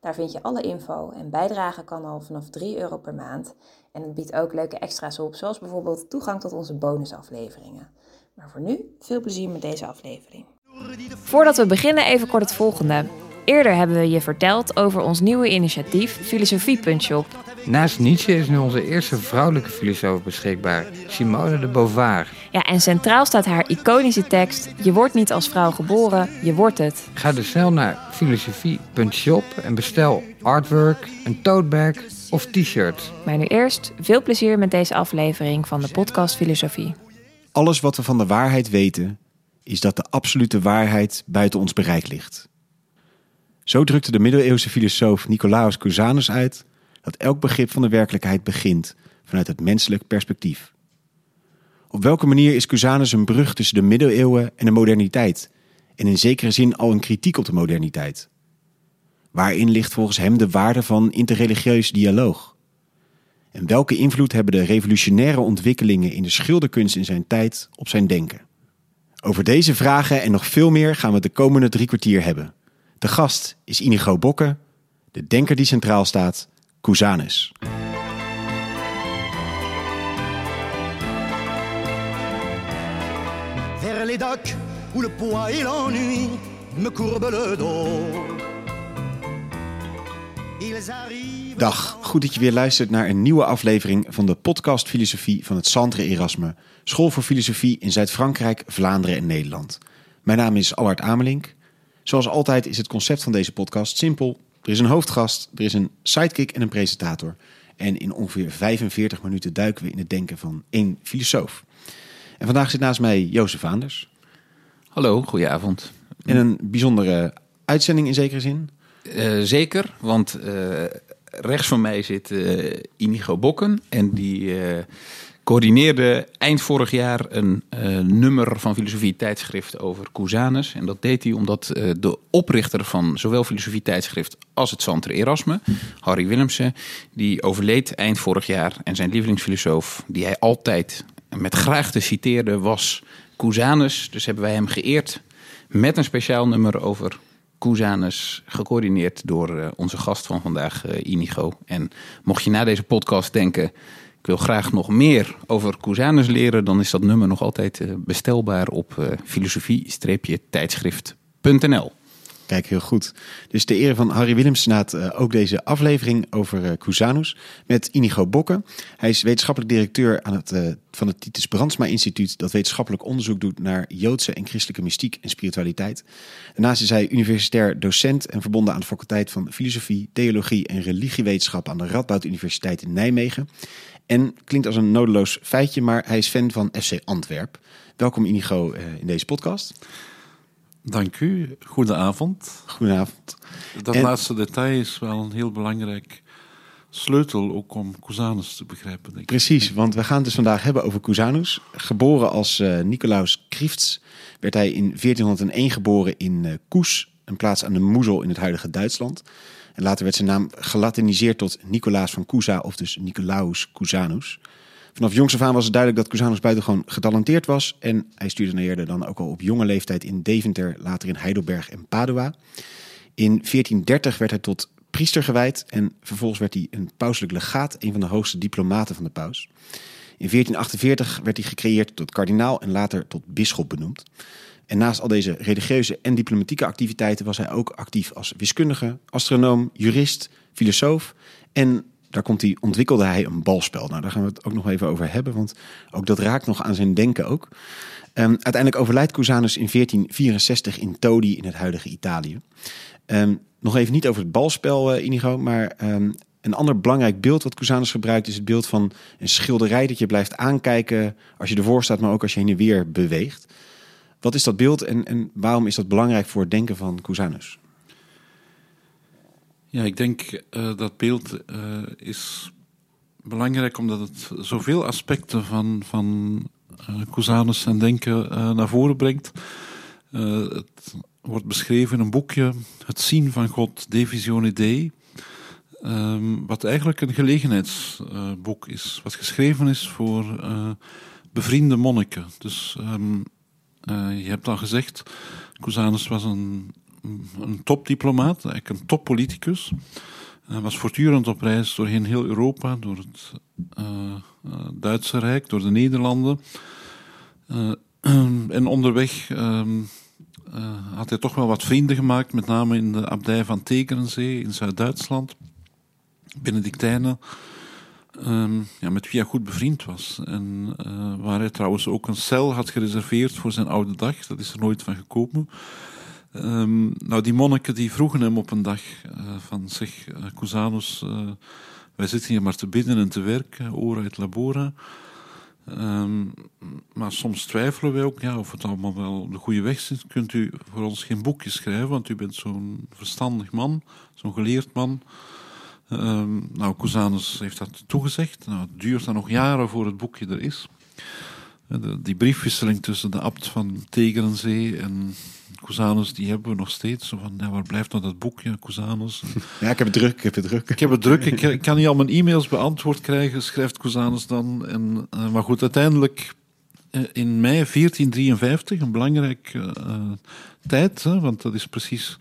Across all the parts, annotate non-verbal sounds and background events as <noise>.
Daar vind je alle info en bijdragen kan al vanaf 3 euro per maand. En het biedt ook leuke extra's op, zoals bijvoorbeeld toegang tot onze bonusafleveringen. Maar voor nu, veel plezier met deze aflevering. Voordat we beginnen, even kort het volgende. Eerder hebben we je verteld over ons nieuwe initiatief Filosofie.shop. Naast Nietzsche is nu onze eerste vrouwelijke filosoof beschikbaar, Simone de Beauvoir. Ja, en centraal staat haar iconische tekst: Je wordt niet als vrouw geboren, je wordt het. Ga dus snel naar filosofie.shop en bestel artwork, een tote bag of t-shirt. Maar nu eerst veel plezier met deze aflevering van de podcast Filosofie. Alles wat we van de waarheid weten, is dat de absolute waarheid buiten ons bereik ligt. Zo drukte de middeleeuwse filosoof Nicolaus Cusanus uit dat elk begrip van de werkelijkheid begint vanuit het menselijk perspectief. Op welke manier is Cusanus een brug tussen de middeleeuwen en de moderniteit en in zekere zin al een kritiek op de moderniteit? Waarin ligt volgens hem de waarde van interreligieus dialoog? En welke invloed hebben de revolutionaire ontwikkelingen in de schilderkunst in zijn tijd op zijn denken? Over deze vragen en nog veel meer gaan we de komende drie kwartier hebben. De gast is Inigo Bokke, de denker die centraal staat, Cusanus. Vers les docks où le poids et l'ennui me courbent le dos. Dag, goed dat je weer luistert naar een nieuwe aflevering van de podcast Filosofie van het Centre Erasme, School voor Filosofie in Zuid-Frankrijk, Vlaanderen en Nederland. Mijn naam is Allard Amelink. Zoals altijd is het concept van deze podcast simpel. Er is een hoofdgast, er is een sidekick en een presentator. En in ongeveer 45 minuten duiken we in het denken van één filosoof. En vandaag zit naast mij Jozef Aanders. Hallo, goedenavond. En een bijzondere uitzending in zekere zin. Uh, zeker, want uh, rechts van mij zit uh, Inigo Bokken. En die coördineerde eind vorig jaar een nummer van filosofie tijdschrift over Cusanus. En dat deed hij omdat de oprichter van zowel filosofie tijdschrift als het Centre Erasme, Harry Willemsen, die overleed eind vorig jaar. En zijn lievelingsfilosoof, die hij altijd met graagte citeerde, was Cusanus. Dus hebben wij hem geëerd met een speciaal nummer over Cusanus, gecoördineerd door uh, onze gast van vandaag, Inigo. En mocht je na deze podcast denken, ik wil graag nog meer over Cusanus leren, dan is dat nummer nog altijd uh, bestelbaar op filosofie-tijdschrift.nl. Kijk, heel goed. Dus de ere van Harry Willems naat uh, ook deze aflevering over uh, Cusanus met Inigo Bokke. Hij is wetenschappelijk directeur aan het, uh, van het Titus Brandsma Instituut... dat wetenschappelijk onderzoek doet naar Joodse en christelijke mystiek en spiritualiteit. Daarnaast is hij universitair docent en verbonden aan de faculteit van Filosofie, Theologie en Religiewetenschap... aan de Radboud Universiteit in Nijmegen. En klinkt als een nodeloos feitje, maar hij is fan van FC Antwerp. Welkom Inigo in deze podcast. Dank u. Goedenavond. Goedenavond. Dat en... laatste detail is wel een heel belangrijk sleutel ook om Cusanus te begrijpen. Denk Precies, want we gaan het dus vandaag hebben over Cusanus. Geboren als uh, Nicolaus Krifts werd hij in 1401 geboren in uh, Koes, een plaats aan de Moezel in het huidige Duitsland. En later werd zijn naam gelatiniseerd tot Nicolaas van Cusa of dus Nicolaus Cusanus. Vanaf jongs af aan was het duidelijk dat Cusanus buitengewoon getalenteerd was. En hij studeerde dan ook al op jonge leeftijd in Deventer, later in Heidelberg en Padua. In 1430 werd hij tot priester gewijd en vervolgens werd hij een pauselijk legaat, een van de hoogste diplomaten van de paus. In 1448 werd hij gecreëerd tot kardinaal en later tot bisschop benoemd. En naast al deze religieuze en diplomatieke activiteiten was hij ook actief als wiskundige, astronoom, jurist, filosoof en daar komt hij, ontwikkelde hij een balspel. Nou, daar gaan we het ook nog even over hebben, want ook dat raakt nog aan zijn denken ook. Um, uiteindelijk overlijdt Cusanus in 1464 in Todi in het huidige Italië. Um, nog even niet over het balspel, uh, Inigo, maar um, een ander belangrijk beeld wat Cusanus gebruikt is het beeld van een schilderij dat je blijft aankijken als je ervoor staat, maar ook als je heen en weer beweegt. Wat is dat beeld en, en waarom is dat belangrijk voor het denken van Cusanus? Ja, ik denk uh, dat beeld uh, is belangrijk omdat het zoveel aspecten van, van uh, Cusanus zijn denken naar voren brengt. Het wordt beschreven in een boekje, Het zien van God, De Visione Dei. Um, wat eigenlijk een gelegenheidsboek is. Wat geschreven is voor bevriende monniken. Dus um, je hebt al gezegd, Cusanus was een, een topdiplomaat, eigenlijk een toppoliticus. Hij was voortdurend op reis doorheen heel Europa, door het uh, Duitse Rijk, door de Nederlanden. Uh, <clears throat> en onderweg um, had hij toch wel wat vrienden gemaakt, met name in de abdij van Tegernsee in Zuid-Duitsland. Benedictijnen, um, ja, met wie hij goed bevriend was. En waar hij trouwens ook een cel had gereserveerd voor zijn oude dag. Dat is er nooit van gekomen. Um, nou, die monniken die vroegen hem op een dag uh, van, zeg, uh, wij zitten hier maar te bidden en te werken, ora et labora. Um, maar soms twijfelen wij ook ja, of het allemaal wel de goede weg zit. Kunt u voor ons geen boekje schrijven, want u bent zo'n verstandig man, zo'n geleerd man. Um, nou, Cusanus heeft dat toegezegd. Nou, het duurt dan nog jaren voor het boekje er is. Die briefwisseling tussen de abt van Tegerenzee en Cusanus, die hebben we nog steeds. Zo van, ja, waar blijft nou dat boekje, Cusanus? <laughs> Ja, ik heb het druk, ik heb het druk. Ik heb het druk, ik, ik kan niet al mijn e-mails beantwoord krijgen, schrijft Cusanus dan. En, uh, maar goed, uiteindelijk uh, in mei 1453, een belangrijke uh, tijd, hè, want dat is precies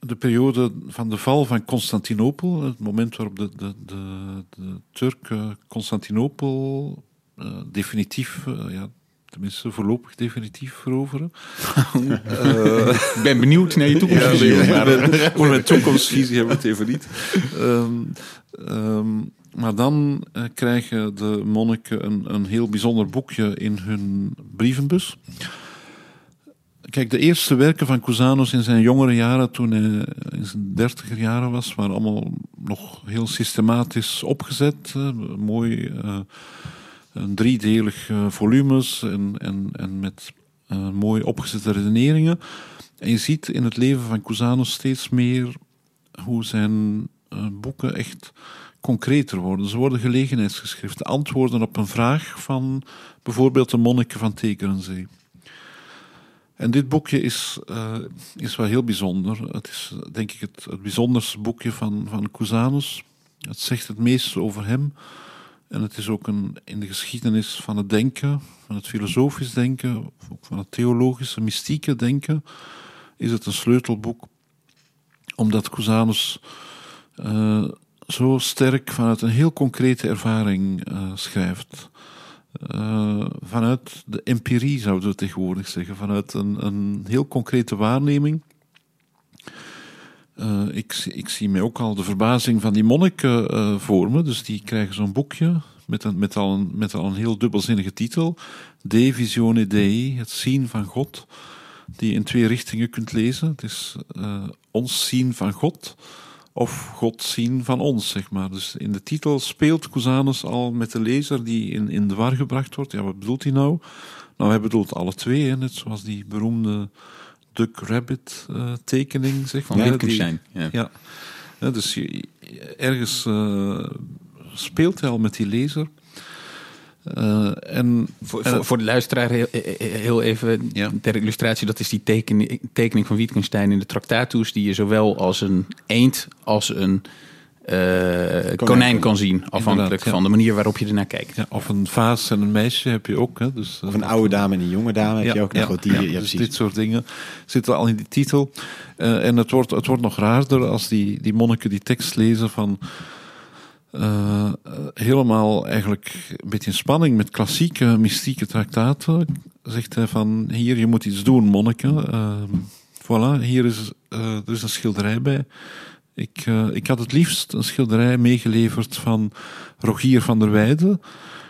de periode van de val van Constantinopel, het moment waarop de, de, de, de Turken Constantinopel definitief ja, tenminste voorlopig definitief veroveren. uh, <laughs> ik ben benieuwd naar je toekomstvisie. Ja, nee, voor mijn toekomstvisie hebben we het even niet. Um, um, maar dan uh, krijgen de monniken een, een heel bijzonder boekje in hun brievenbus. Kijk, de eerste werken van Cusanus in zijn jongere jaren, toen hij in zijn dertiger jaren was, waren allemaal nog heel systematisch opgezet. Uh, mooi een driedelig uh, volumes en, en, en met uh, mooi opgezette redeneringen. En je ziet in het leven van Cusanus steeds meer hoe zijn boeken echt concreter worden. Ze worden gelegenheidsgeschriften, antwoorden op een vraag van bijvoorbeeld de monniken van Tegerenzee. En dit boekje is, is wel heel bijzonder. Het is denk ik het, het bijzonderste boekje van, van Cusanus. Het zegt het meest over hem. En het is ook een, in de geschiedenis van het denken, van het filosofisch denken, ook van het theologische, mystieke denken, is het een sleutelboek. Omdat Cusanus uh, zo sterk vanuit een heel concrete ervaring uh, schrijft. Uh, vanuit de empirie zouden we tegenwoordig zeggen, vanuit een, een heel concrete waarneming. Uh, ik, ik, zie mij ook al de verbazing van die monniken uh, voor me. Dus die krijgen zo'n boekje met, een, met, al een, met al een heel dubbelzinnige titel. De Visione Dei, het zien van God. Die je in twee richtingen kunt lezen. Het is uh, ons zien van God of God zien van ons, zeg maar. Dus in de titel speelt Cusanus al met de lezer die in, in de war gebracht wordt. Ja, wat bedoelt hij nou? Nou, hij bedoelt alle twee, net zoals die beroemde Duck Rabbit uh, tekening, zeg. Van Wittgenstein, ja. ja. ja. dus je, ergens uh, speelt hij al met die lezer. Uh, en, voor, voor, voor, de luisteraar heel, heel even ja. ter illustratie, dat is die tekening, tekening van Wittgenstein in de Tractatus, die je zowel als een eend als een uh, konijn, konijn kan zien, afhankelijk ja. van de manier waarop je ernaar kijkt. Ja, of een vaas en een meisje heb je ook. Hè, dus, of een oude dame en een jonge dame heb je ook nog. Die, ja, dus dit soort dingen zitten al in die titel. Uh, en het wordt, het wordt nog raarder als die, die monniken die tekst lezen van... Uh, helemaal eigenlijk een beetje in spanning met klassieke mystieke traktaten. Zegt hij van, hier, je moet iets doen, monniken. Uh, voilà, hier is, er is een schilderij bij. Ik, uh, ik had het liefst een schilderij meegeleverd van Rogier van der Weijden.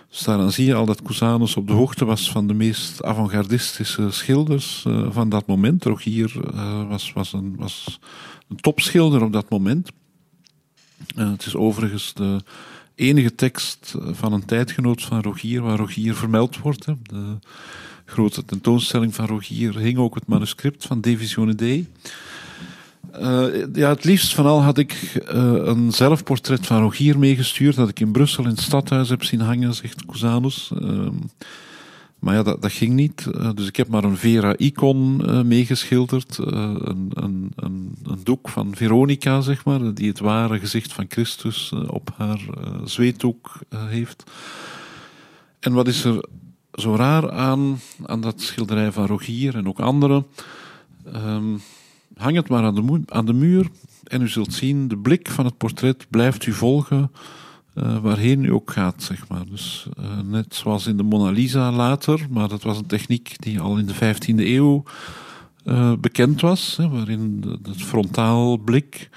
Dus daaraan zie je al dat Cusanus op de hoogte was van de meest avant-gardistische schilders uh, van dat moment. Rogier uh, was, was, een, was een topschilder op dat moment. het is overigens de enige tekst van een tijdgenoot van Rogier waar Rogier vermeld wordt. De grote tentoonstelling van Rogier hing ook het manuscript van De Visione Dei. Eh, ja, het liefst van al had ik eh, een zelfportret van Rogier meegestuurd, dat ik in Brussel in het stadhuis heb zien hangen, zegt Cusanus. Ehm, maar ja, dat, dat ging niet. Eh, dus ik heb maar een Vera-icon meegeschilderd. een, een, een, een doek van Veronica, zeg maar, die het ware gezicht van Christus op haar zweetdoek heeft. En wat is er zo raar aan, aan dat schilderij van Rogier en ook anderen? Ehm, hang het maar aan de, aan de muur en u zult zien, de blik van het portret blijft u volgen eh, waarheen u ook gaat, zeg maar. Dus eh, net zoals in de Mona Lisa later, maar dat was een techniek die al in de 15e eeuw eh, bekend was, hè, waarin het frontaal blik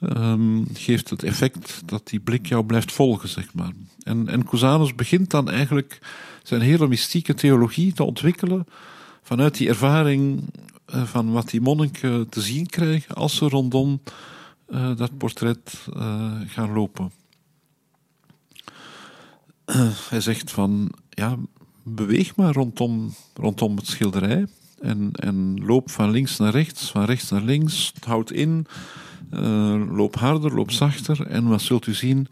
ehm, geeft het effect dat die blik jou blijft volgen, zeg maar. En, en Cusanus begint dan eigenlijk zijn hele mystieke theologie te ontwikkelen vanuit die ervaring van wat die monniken te zien krijgen als ze rondom eh, dat portret eh, gaan lopen. Eh, hij zegt van, ja, beweeg maar rondom, rondom het schilderij en, en loop van links naar rechts, van rechts naar links, houd in, eh, loop harder, loop zachter en wat zult u zien?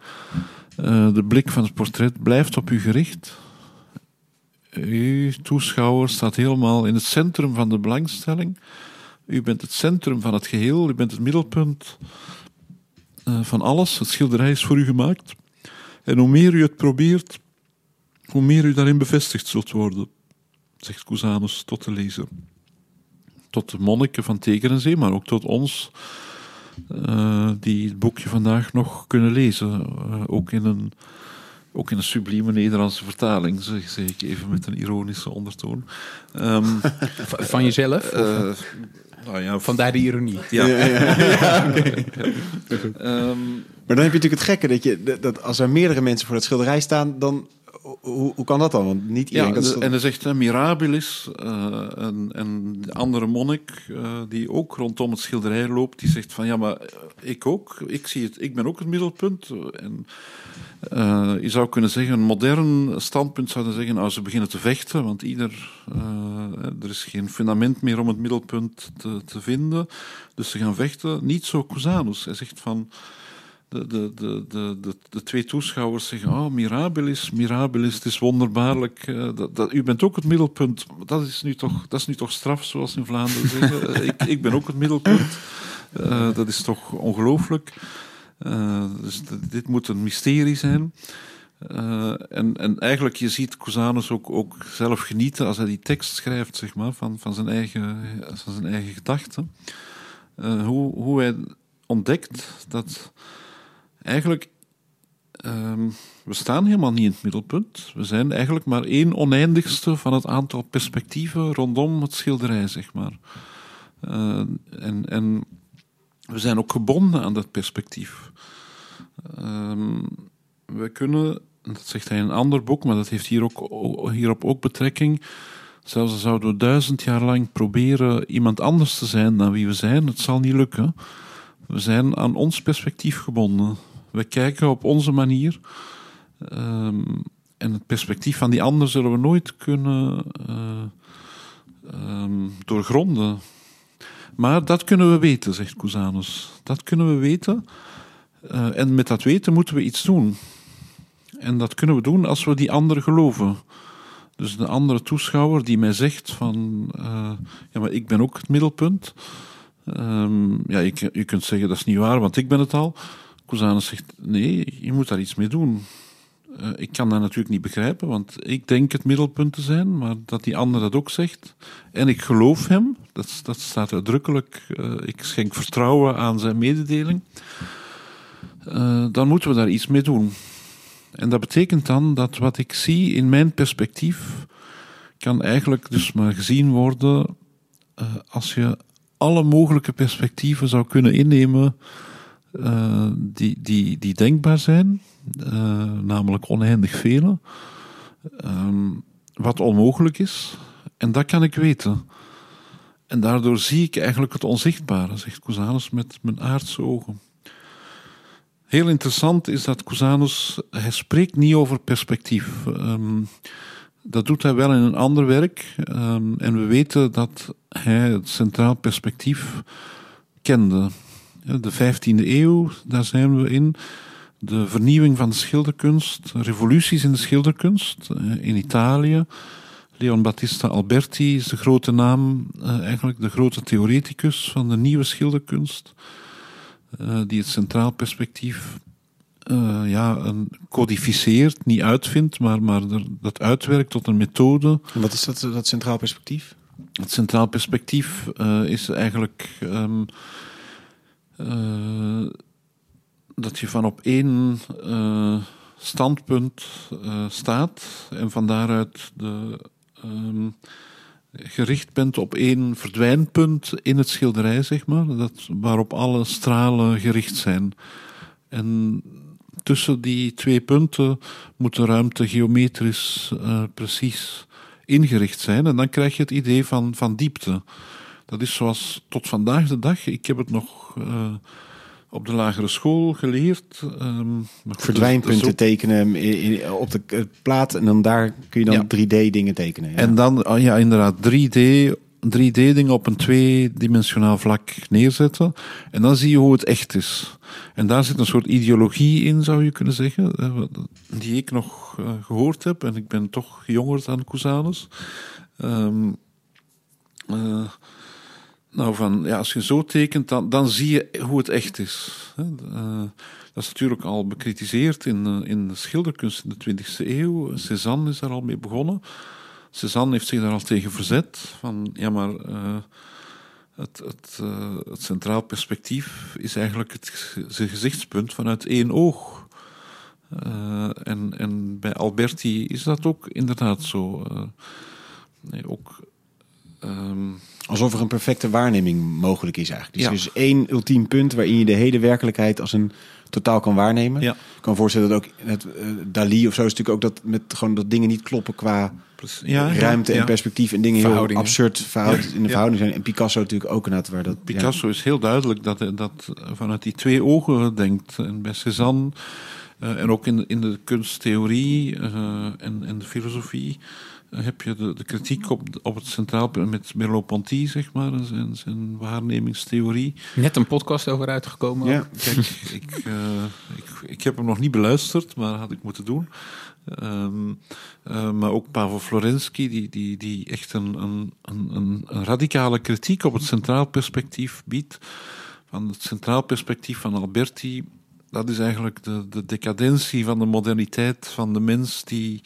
Eh, de blik van het portret blijft op u gericht. Uw toeschouwer staat helemaal in het centrum van de belangstelling. U bent het centrum van het geheel, u bent het middelpunt eh, van alles. Het schilderij is voor u gemaakt. En hoe meer u het probeert, hoe meer u daarin bevestigd zult worden, zegt Cusanus tot de lezer. Tot de monniken van Tegerenzee, maar ook tot ons, eh, die het boekje vandaag nog kunnen lezen. Eh, ook, in een, ook in een sublieme Nederlandse vertaling, zeg, zeg ik even met een ironische ondertoon. Ehm, <laughs> Van jezelf? eh, nou ja, Vandaar de ironie. <laughs> ja. Ehm, Maar dan heb je natuurlijk het gekke dat, je, dat als er meerdere mensen voor dat schilderij staan, dan hoe, hoe kan dat dan? Want niet Ja, iedereen kan de- schil- en hij zegt uh, Mirabilis, eh, en, en de andere monnik eh, die ook rondom het schilderij loopt, die zegt van ja, maar eh, ik ook, ik, zie het, ik ben ook het middelpunt. En, eh, je zou kunnen zeggen, een modern standpunt zou zeggen, nou, ze beginnen te vechten, want ieder, eh, er is geen fundament meer om het middelpunt te, te vinden, dus ze gaan vechten. Niet zo Cusanus. Hij zegt van, de, de, de, de, de, twee toeschouwers zeggen: Oh, mirabilis, mirabilis, het is wonderbaarlijk. eh, dat, dat, u bent ook het middelpunt. Dat is nu toch, dat is nu toch straf, zoals in Vlaanderen zeggen. <laughs> Eh, ik, ik ben ook het middelpunt. Eh, dat is toch ongelooflijk. Dus dit moet een mysterie zijn. En, en eigenlijk, je ziet Cusanus ook, ook zelf genieten als hij die tekst schrijft, zeg maar, van, van zijn eigen, van zijn eigen gedachten. Hoe, hoe hij ontdekt dat eigenlijk ehm, we staan helemaal niet in het middelpunt. We zijn eigenlijk maar één oneindigste van het aantal perspectieven rondom het schilderij, zeg maar. Eh, en, en we zijn ook gebonden aan dat perspectief. Ehm, we kunnen, dat zegt hij in een ander boek, maar dat heeft hier ook, hierop ook betrekking. Zelfs al zouden we duizend jaar lang proberen iemand anders te zijn dan wie we zijn, het zal niet lukken. We zijn aan ons perspectief gebonden. We kijken op onze manier. Ehm, en het perspectief van die ander zullen we nooit kunnen eh, ehm, doorgronden. Maar dat kunnen we weten, zegt Cusanus. Dat kunnen we weten. Eh, en met dat weten moeten we iets doen. En dat kunnen we doen als we die andere geloven. Dus de andere toeschouwer die mij zegt van... eh, ja, maar ik ben ook het middelpunt. Ehm, ja, je kunt zeggen dat is niet waar, want ik ben het al. Cusanus zegt, nee, je moet daar iets mee doen. Eh, ik kan dat natuurlijk niet begrijpen, want ik denk het middelpunt te zijn, maar dat die ander dat ook zegt. En ik geloof hem, dat, dat staat uitdrukkelijk. eh, ik schenk vertrouwen aan zijn mededeling. Eh, dan moeten we daar iets mee doen. En dat betekent dan dat wat ik zie in mijn perspectief kan eigenlijk dus maar gezien worden als je alle mogelijke perspectieven zou kunnen innemen eh, die, die, die denkbaar zijn, eh, namelijk oneindig vele, Ehm, wat onmogelijk is. En dat kan ik weten. En daardoor zie ik eigenlijk het onzichtbare, zegt Cusanus met mijn aardse ogen. Heel interessant is dat Cusanus, hij spreekt niet over perspectief. Ehm, dat doet hij wel in een ander werk. Ehm, en we weten dat hij het centraal perspectief kende. De 15e eeuw, daar zijn we in. De vernieuwing van de schilderkunst, revoluties in de schilderkunst eh, in Italië. Leon Battista Alberti is de grote naam, eh, eigenlijk de grote theoreticus van de nieuwe schilderkunst, eh, die het centraal perspectief ja, een codificeert, niet uitvindt, maar, maar dat uitwerkt tot een methode. En wat is dat, dat centraal perspectief? Het centraal perspectief is eigenlijk ehm, eh, dat je van op één eh, standpunt eh, staat en van daaruit de, ehm, gericht bent op één verdwijnpunt in het schilderij, zeg maar, dat, waarop alle stralen gericht zijn. En tussen die twee punten moet de ruimte geometrisch eh, precies ingericht zijn. En dan krijg je het idee van, van diepte. Dat is zoals tot vandaag de dag. Ik heb het nog eh, op de lagere school geleerd. goed, is- Verdwijnpunten ook- tekenen op de eh, plaat en dan daar kun je dan Ja. 3D dingen tekenen. Ja. En dan, oh ja, inderdaad, 3D, 3D-dingen op een tweedimensionaal vlak neerzetten. En dan zie je hoe het echt is. En daar zit een soort ideologie in, zou je kunnen zeggen, eh, die ik nog eh, gehoord heb. En ik ben toch jonger dan Cusanus. Ehm, eh, nou, van, ja, als je zo tekent, dan, dan zie je hoe het echt is. Eh, dat is natuurlijk al bekritiseerd in, eh, in de schilderkunst in de 20e eeuw. Cézanne is daar al mee begonnen. Cézanne heeft zich daar al tegen verzet. Van, ja, maar eh, het, het, centraal perspectief is eigenlijk het zijn gezichtspunt vanuit één oog. En, en bij Alberti is dat ook inderdaad zo. Nee, ook, ehm, Alsof er een perfecte waarneming mogelijk is eigenlijk. Dus Ja. één ultiem punt waarin je de hele werkelijkheid als een totaal kan waarnemen. Ja. Ik kan me voorstellen dat ook het, eh, Dali of zo is natuurlijk ook dat met gewoon dat dingen niet kloppen qua ja, ruimte ja, en perspectief en dingen heel absurd verhoud, in de verhouding zijn. En Picasso natuurlijk ook inderdaad waar dat. Picasso is heel duidelijk dat hij dat vanuit die twee ogen denkt. En bij Cézanne eh, en ook in de, in de kunsttheorie eh, en, en de filosofie eh, heb je de, de kritiek op, op het centraal met Merleau-Ponty, zeg maar, en zijn, zijn waarnemingstheorie. Net een podcast over uitgekomen. Ja. ook. Kijk, <laughs> ik, eh, ik, ik heb hem nog niet beluisterd, maar had ik moeten doen. Ehm, eh, maar ook Pavel Florensky, die, die, die echt een, een, een, een- een radicale kritiek op het centraal perspectief biedt. Van het centraal perspectief van Alberti, dat is eigenlijk de, de decadentie van de moderniteit van de mens die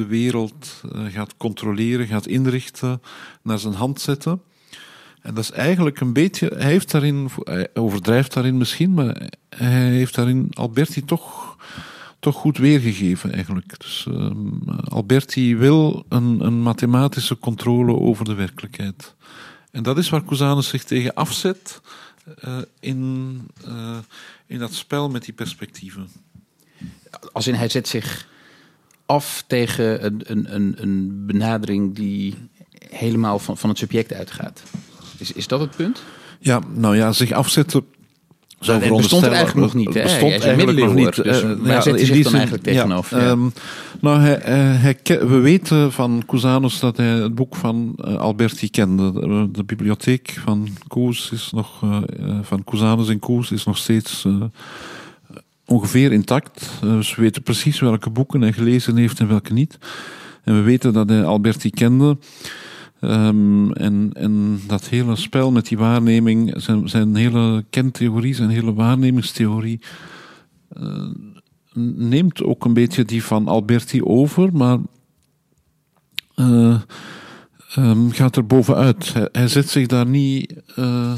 de wereld eh, gaat controleren, gaat inrichten, naar zijn hand zetten. En dat is eigenlijk een beetje, hij heeft daarin, hij overdrijft daarin misschien, maar hij heeft daarin Alberti toch, toch goed weergegeven eigenlijk. Dus ehm, Alberti wil een, een mathematische controle over de werkelijkheid. En dat is waar Cusanus zich tegen afzet eh, in, eh, in dat spel met die perspectieven. Als in hij zet zich af tegen een, een, een, een benadering die helemaal van, van het subject uitgaat. Is, is dat het punt? Ja, nou ja, zich afzetten. zou het bestond er eigenlijk nog niet, hè? Hij Bestond een eigenlijk nog niet. dus eh, ja, zet hij in zich die dan eigenlijk tegenover? Ja. ehm, nou, hij, hij, hij we weten van Cusanus dat hij het boek van eh, Alberti kende. De, bibliotheek van Koes is nog, eh, van Cusanus en Koes is nog steeds ongeveer intact. Eh, dus we weten precies welke boeken hij gelezen heeft en welke niet. En we weten dat hij Alberti kende. Ehm, en, en dat hele spel met die waarneming, zijn, zijn hele kentheorie, zijn hele waarnemingstheorie, eh, neemt ook een beetje die van Alberti over, maar eh, ehm, gaat er bovenuit. Hij, hij zet zich daar niet, eh,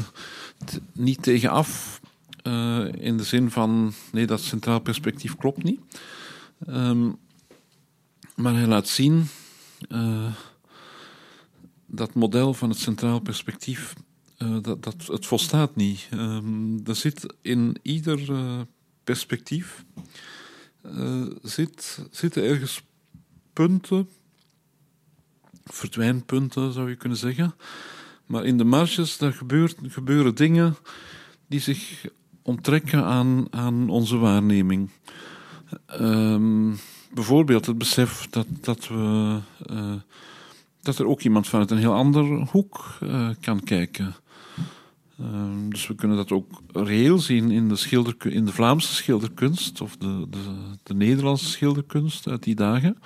niet tegen af, eh, in de zin van, nee, dat centraal perspectief klopt niet. Ehm, maar hij laat zien eh, dat model van het centraal perspectief, eh, dat, dat, het volstaat niet. Ehm, er zit in ieder perspectief zit, zitten ergens punten, verdwijnpunten zou je kunnen zeggen. Maar in de marges daar gebeurt, gebeuren dingen die zich onttrekken aan, aan onze waarneming. Ehm, bijvoorbeeld het besef dat, dat, we, eh, dat er ook iemand vanuit een heel ander hoek eh, kan kijken. Ehm, dus we kunnen dat ook reëel zien in de, schilder, in de Vlaamse schilderkunst of de, de, de Nederlandse schilderkunst uit die dagen,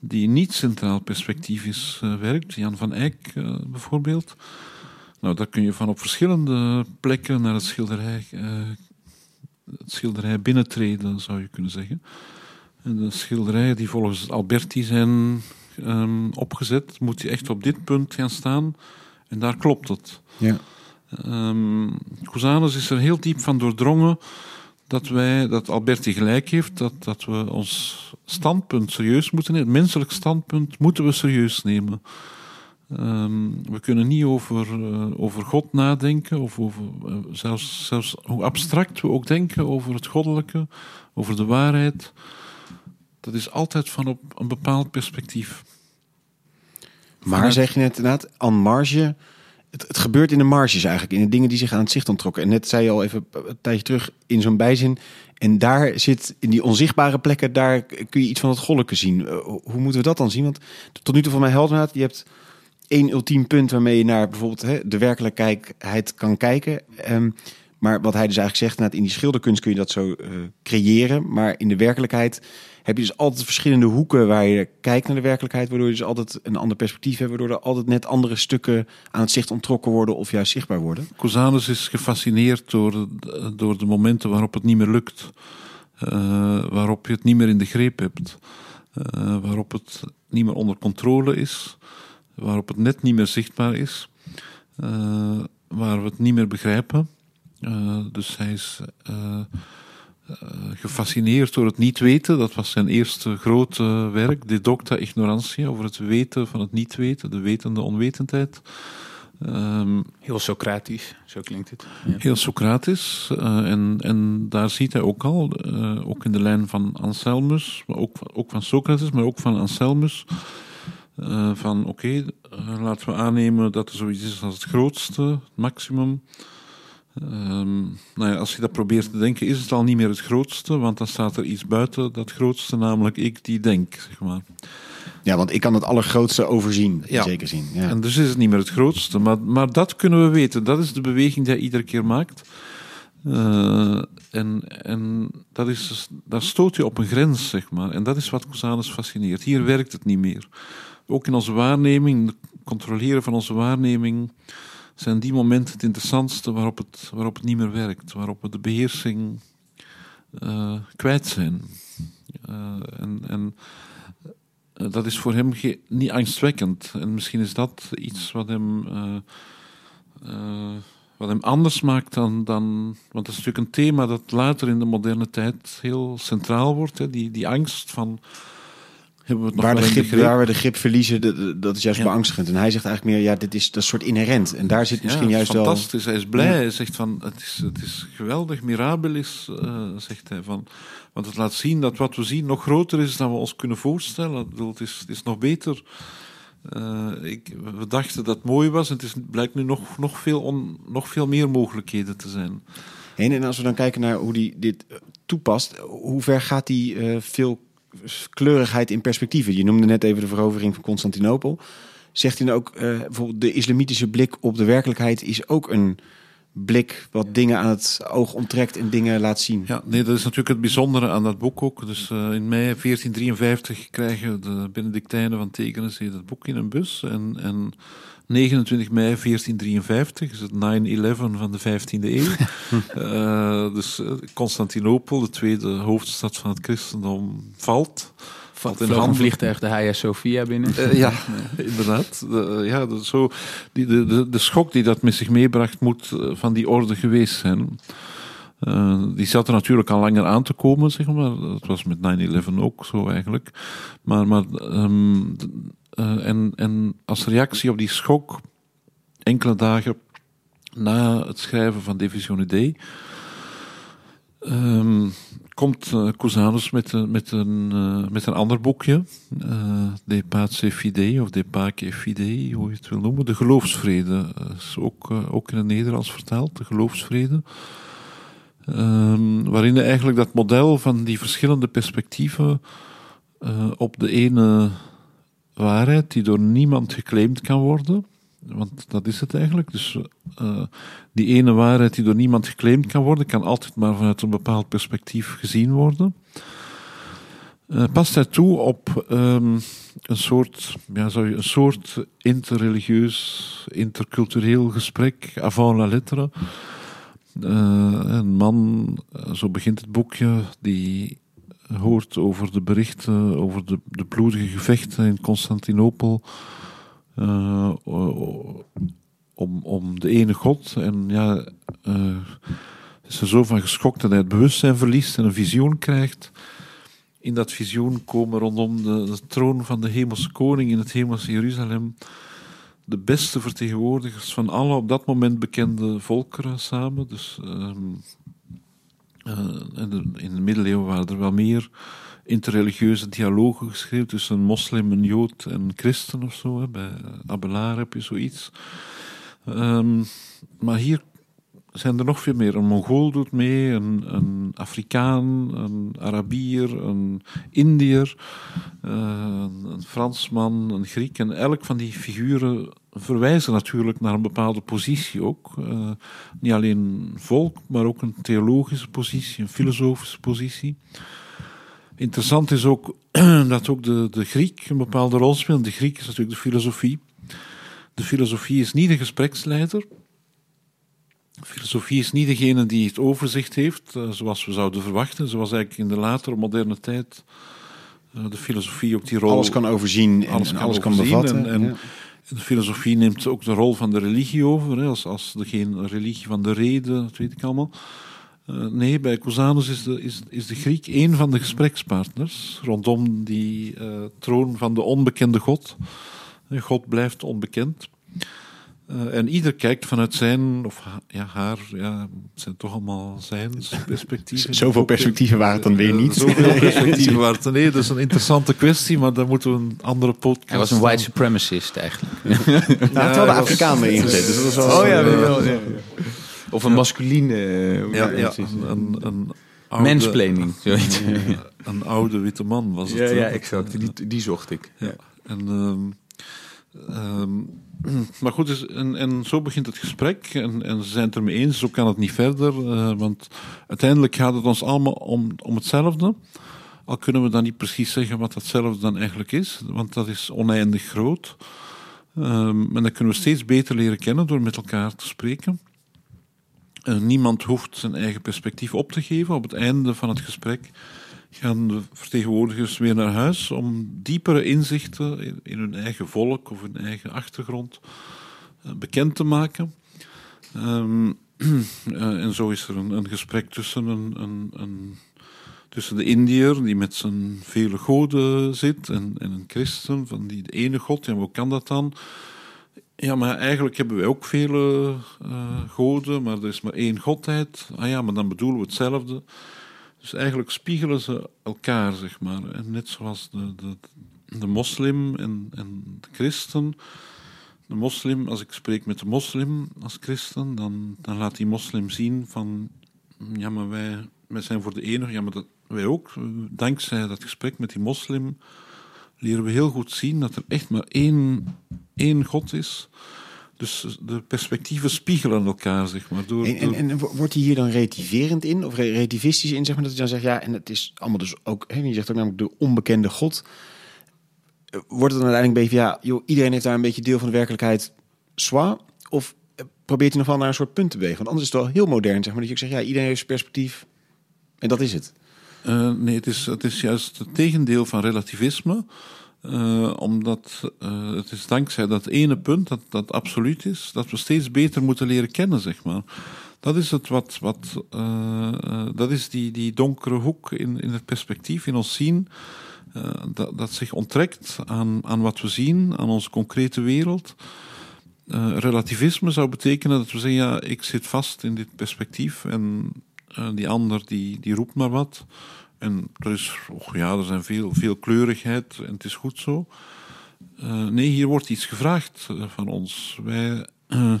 die niet centraal perspectivisch uh, werkt. Jan van Eyck bijvoorbeeld. Nou, daar kun je van op verschillende plekken naar het schilderij, uh, het schilderij binnentreden, zou je kunnen zeggen. En de schilderijen die volgens Alberti zijn um, opgezet, moet je echt op dit punt gaan staan. En daar klopt het. Ja. Um, Cusanus is er heel diep van doordrongen dat wij, dat Alberti gelijk heeft, dat, dat we ons standpunt serieus moeten nemen. Het menselijk standpunt moeten we serieus nemen. Um, we kunnen niet over, uh, over God nadenken, of over, uh, zelfs, zelfs hoe abstract we ook denken over het goddelijke, over de waarheid. Dat is altijd van op een bepaald perspectief. Maar Vanuit... zeg je net inderdaad, aan marge het, het, gebeurt in de marges eigenlijk, in de dingen die zich aan het zicht ontrokken. En net zei je al even een tijdje terug in zo'n bijzin. En daar zit, in die onzichtbare plekken, daar kun je iets van het goddelijke zien. Uh, hoe moeten we dat dan zien? Want tot nu toe van mij helder je hebt één ultiem punt waarmee je naar bijvoorbeeld hè, de werkelijkheid kan kijken. Um, maar wat hij dus eigenlijk zegt, in die schilderkunst kun je dat zo uh, creëren. Maar in de werkelijkheid heb je dus altijd verschillende hoeken waar je kijkt naar de werkelijkheid, waardoor je dus altijd een ander perspectief hebt, waardoor er altijd net andere stukken aan het zicht ontrokken worden of juist zichtbaar worden. Cusanus is gefascineerd door, door de momenten waarop het niet meer lukt, uh, waarop je het niet meer in de greep hebt, uh, waarop het niet meer onder controle is, waarop het net niet meer zichtbaar is, uh, waar we het niet meer begrijpen. dus hij is uh, gefascineerd door het niet weten. Dat was zijn eerste grote werk, De Docta Ignorantia, over het weten van het niet weten, de wetende onwetendheid. Um, heel Socratisch, zo klinkt het. Ja. Heel Socratisch. Uh, en, en daar ziet hij ook al, uh, ook in de lijn van Anselmus, maar ook, ook van Socrates, maar ook van Anselmus. Uh, van oké, okay, laten we aannemen dat er zoiets is als het grootste, het maximum. Um, nou ja, als je dat probeert te denken, is het al niet meer het grootste, want dan staat er iets buiten dat grootste, namelijk ik die denk, zeg maar. Ja, want ik kan het allergrootste overzien, ja. zekere zin. Ja. En dus is het niet meer het grootste, maar, maar dat kunnen we weten. Dat is de beweging die hij iedere keer maakt. Uh, en en dat is, daar stoot je op een grens, zeg maar. En dat is wat Cusanus fascineert. Hier werkt het niet meer. Ook in onze waarneming, het controleren van onze waarneming zijn die momenten het interessantste waarop het, waarop het niet meer werkt, waarop we de beheersing uh, kwijt zijn. Uh, en, en uh, dat is voor hem niet angstwekkend. En misschien is dat iets wat hem, wat hem anders maakt dan, dan. Want dat is natuurlijk een thema dat later in de moderne tijd heel centraal wordt. Hè, die, die angst van hebben we het nog waar, de grip, grip, waar we de grip verliezen, dat, dat is juist ja. beangstigend. En hij zegt eigenlijk meer, ja, dit is dat soort inherent. En daar zit misschien ja, juist fantastisch. wel... Hij is blij. Hij zegt van, het is, het is geweldig, mirabilis, uh, zegt hij. Van, want het laat zien dat wat we zien nog groter is dan we ons kunnen voorstellen. Bedoel, het, is, het is nog beter. Uh, ik, we dachten dat het mooi was. En het is, blijkt nu nog, nog, veel on, nog veel meer mogelijkheden te zijn. En, en als we dan kijken naar hoe hij dit toepast, hoe ver gaat hij uh, veel kleurigheid in perspectieven. Je noemde net even de verovering van Constantinopel. Zegt hij ook, uh, bijvoorbeeld de islamitische blik op de werkelijkheid is ook een blik wat dingen aan het oog onttrekt en dingen laat zien. Ja, nee, dat is natuurlijk het bijzondere aan dat boek ook. Dus uh, in mei 1453 krijgen de Benedictijnen van Tegernsee dat boek in een bus. En, en 29 mei 1453 is het 9-11 van de 15e eeuw. uh, <laughs> dus Constantinopel, de tweede hoofdstad van het christendom, valt. Valt in een vliegtuig de Hagia Sophia binnen. Uh, ja, <laughs> inderdaad. De, ja, de, zo, die, de, de, de schok die dat met zich meebracht moet van die orde geweest zijn. Uh, die zat er natuurlijk al langer aan te komen, zeg maar. Dat was met 9-11 ook zo eigenlijk. Maar, maar um, uh, en, en als reactie op die schok, enkele dagen na het schrijven van Divisione D, um, komt uh, Cusanus met, uh, met, een, met een ander boekje, De Pace Fidei, of De Pace Fidei, hoe je het wil noemen. De geloofsvrede, is ook, ook in het Nederlands vertaald, de geloofsvrede. Um, waarin eigenlijk dat model van die verschillende perspectieven op de ene waarheid die door niemand geclaimd kan worden. want dat is het eigenlijk. Dus uh, die ene waarheid die door niemand geclaimd kan worden, kan altijd maar vanuit een bepaald perspectief gezien worden. Uh, past hij toe op um, een soort, ja, soort interreligieus, intercultureel gesprek avant la lettre. Uh, een man, zo begint het boekje, die hoort over de berichten over de, de bloedige gevechten in Constantinopel. Uh, om, om de ene God. En ja, uh, is er zo van geschokt dat hij het bewustzijn verliest en een visioen krijgt. In dat visioen komen rondom de, troon van de hemelse koning in het hemelse Jeruzalem de beste vertegenwoordigers van alle op dat moment bekende volkeren samen. Dus uh, in, de, in de middeleeuwen waren er wel meer interreligieuze dialogen geschreven tussen een moslim, een jood en een christen of zo. Hè. Bij Abelard heb je zoiets. Um, maar hier zijn er nog veel meer. Een Mongool doet mee, een, een Afrikaan, een Arabier, een Indiër, uh, een Fransman, een Griek. En elk van die figuren verwijzen natuurlijk naar een bepaalde positie ook. Uh, niet alleen volk, maar ook een theologische positie, een filosofische positie. Interessant is ook <clears throat> dat ook de, de Griek een bepaalde rol speelt. De Griek is natuurlijk de filosofie. De filosofie is niet de gespreksleider. De filosofie is niet degene die het overzicht heeft, uh, zoals we zouden verwachten. Zoals eigenlijk in de latere moderne tijd uh, de filosofie ook die rol... Alles kan overzien en alles kan, alles kan bevatten. En, en ja. De filosofie neemt ook de rol van de religie over, hè, als, als degene religie van de reden, dat weet ik allemaal. Uh, nee, bij Cusanus is de, is, is de Griek een van de gesprekspartners rondom die troon van de onbekende God. God blijft onbekend. Uh, en ieder kijkt vanuit zijn, of ha ja, haar, ja, het zijn toch allemaal zijn <laughs> perspectieven. Zoveel perspectieven waren het dan weer niet. Zoveel <laughs> perspectieven waren het. Nee, dat is een interessante kwestie, maar daar moeten we een andere podcast... Hij was een white supremacist eigenlijk. nou, het had wel de Afrikaan mee ingezet. Dus dat was wel oh ja, wel, ja. <laughs> Of een masculine... Ja, ja, een, een, een oude, Mansplaining, zoiets. Ja, een oude witte man was het. Ja, ja exact. Die, die zocht ik. Ja. En... Um, Um, <clears throat> maar goed, dus, en, en, zo begint het gesprek. En, en, ze zijn het ermee eens, zo kan het niet verder. Uh, want uiteindelijk gaat het ons allemaal om, om hetzelfde. Al kunnen we dan niet precies zeggen wat datzelfde dan eigenlijk is, want dat is oneindig groot. Um, en dat kunnen we steeds beter leren kennen door met elkaar te spreken. Uh, niemand hoeft zijn eigen perspectief op te geven. Op het einde van het gesprek gaan de vertegenwoordigers weer naar huis om diepere inzichten in, hun eigen volk of hun eigen achtergrond uh, bekend te maken. Um, uh, <clears throat> en zo is er een, een gesprek tussen, een, een, tussen de Indiër, die met zijn vele goden zit, en, en een christen van die ene god. Ja, hoe kan dat dan? Ja, maar eigenlijk hebben wij ook vele uh, goden, maar er is maar één godheid. Ah ja, maar dan bedoelen we hetzelfde. Dus eigenlijk spiegelen ze elkaar, zeg maar. En net zoals de, de, de moslim en, en de christen. De moslim, als ik spreek met de moslim als christen, dan, dan laat die moslim zien van... Ja, maar wij, wij zijn voor de enige, ja, maar dat, wij ook. Dankzij dat gesprek met die moslim leren we heel goed zien dat er echt maar één, één God is... Dus de perspectieven spiegelen elkaar, zeg maar. Door, en, en, en, wordt hij hier dan relativerend in, of relativistisch in, zeg maar, dat hij dan zegt, ja, en het is allemaal dus ook, hè, je zegt ook namelijk de onbekende God. Wordt het dan uiteindelijk een beetje, ja, joh, iedereen heeft daar een beetje deel van de werkelijkheid zwaar? Of probeert hij nog wel naar een soort punt te bewegen? Want anders is het wel heel modern, zeg maar, dat je zegt, ja, iedereen heeft zijn perspectief en dat is het. Uh, nee, het is, het is juist het tegendeel van relativisme. Uh, omdat uh, het is dankzij dat ene punt, dat, dat absoluut is, dat we steeds beter moeten leren kennen, zeg maar. Dat is het wat, wat uh, dat is die, die donkere hoek in, in het perspectief, in ons zien, dat, dat zich onttrekt aan, aan wat we zien, aan onze concrete wereld. relativisme zou betekenen dat we zeggen, ja, ik zit vast in dit perspectief en die ander die, die roept maar wat. En er is, ja, er zijn veel, veel kleurigheid en het is goed zo. Uh, nee, hier wordt iets gevraagd uh, van ons. Wij, uh,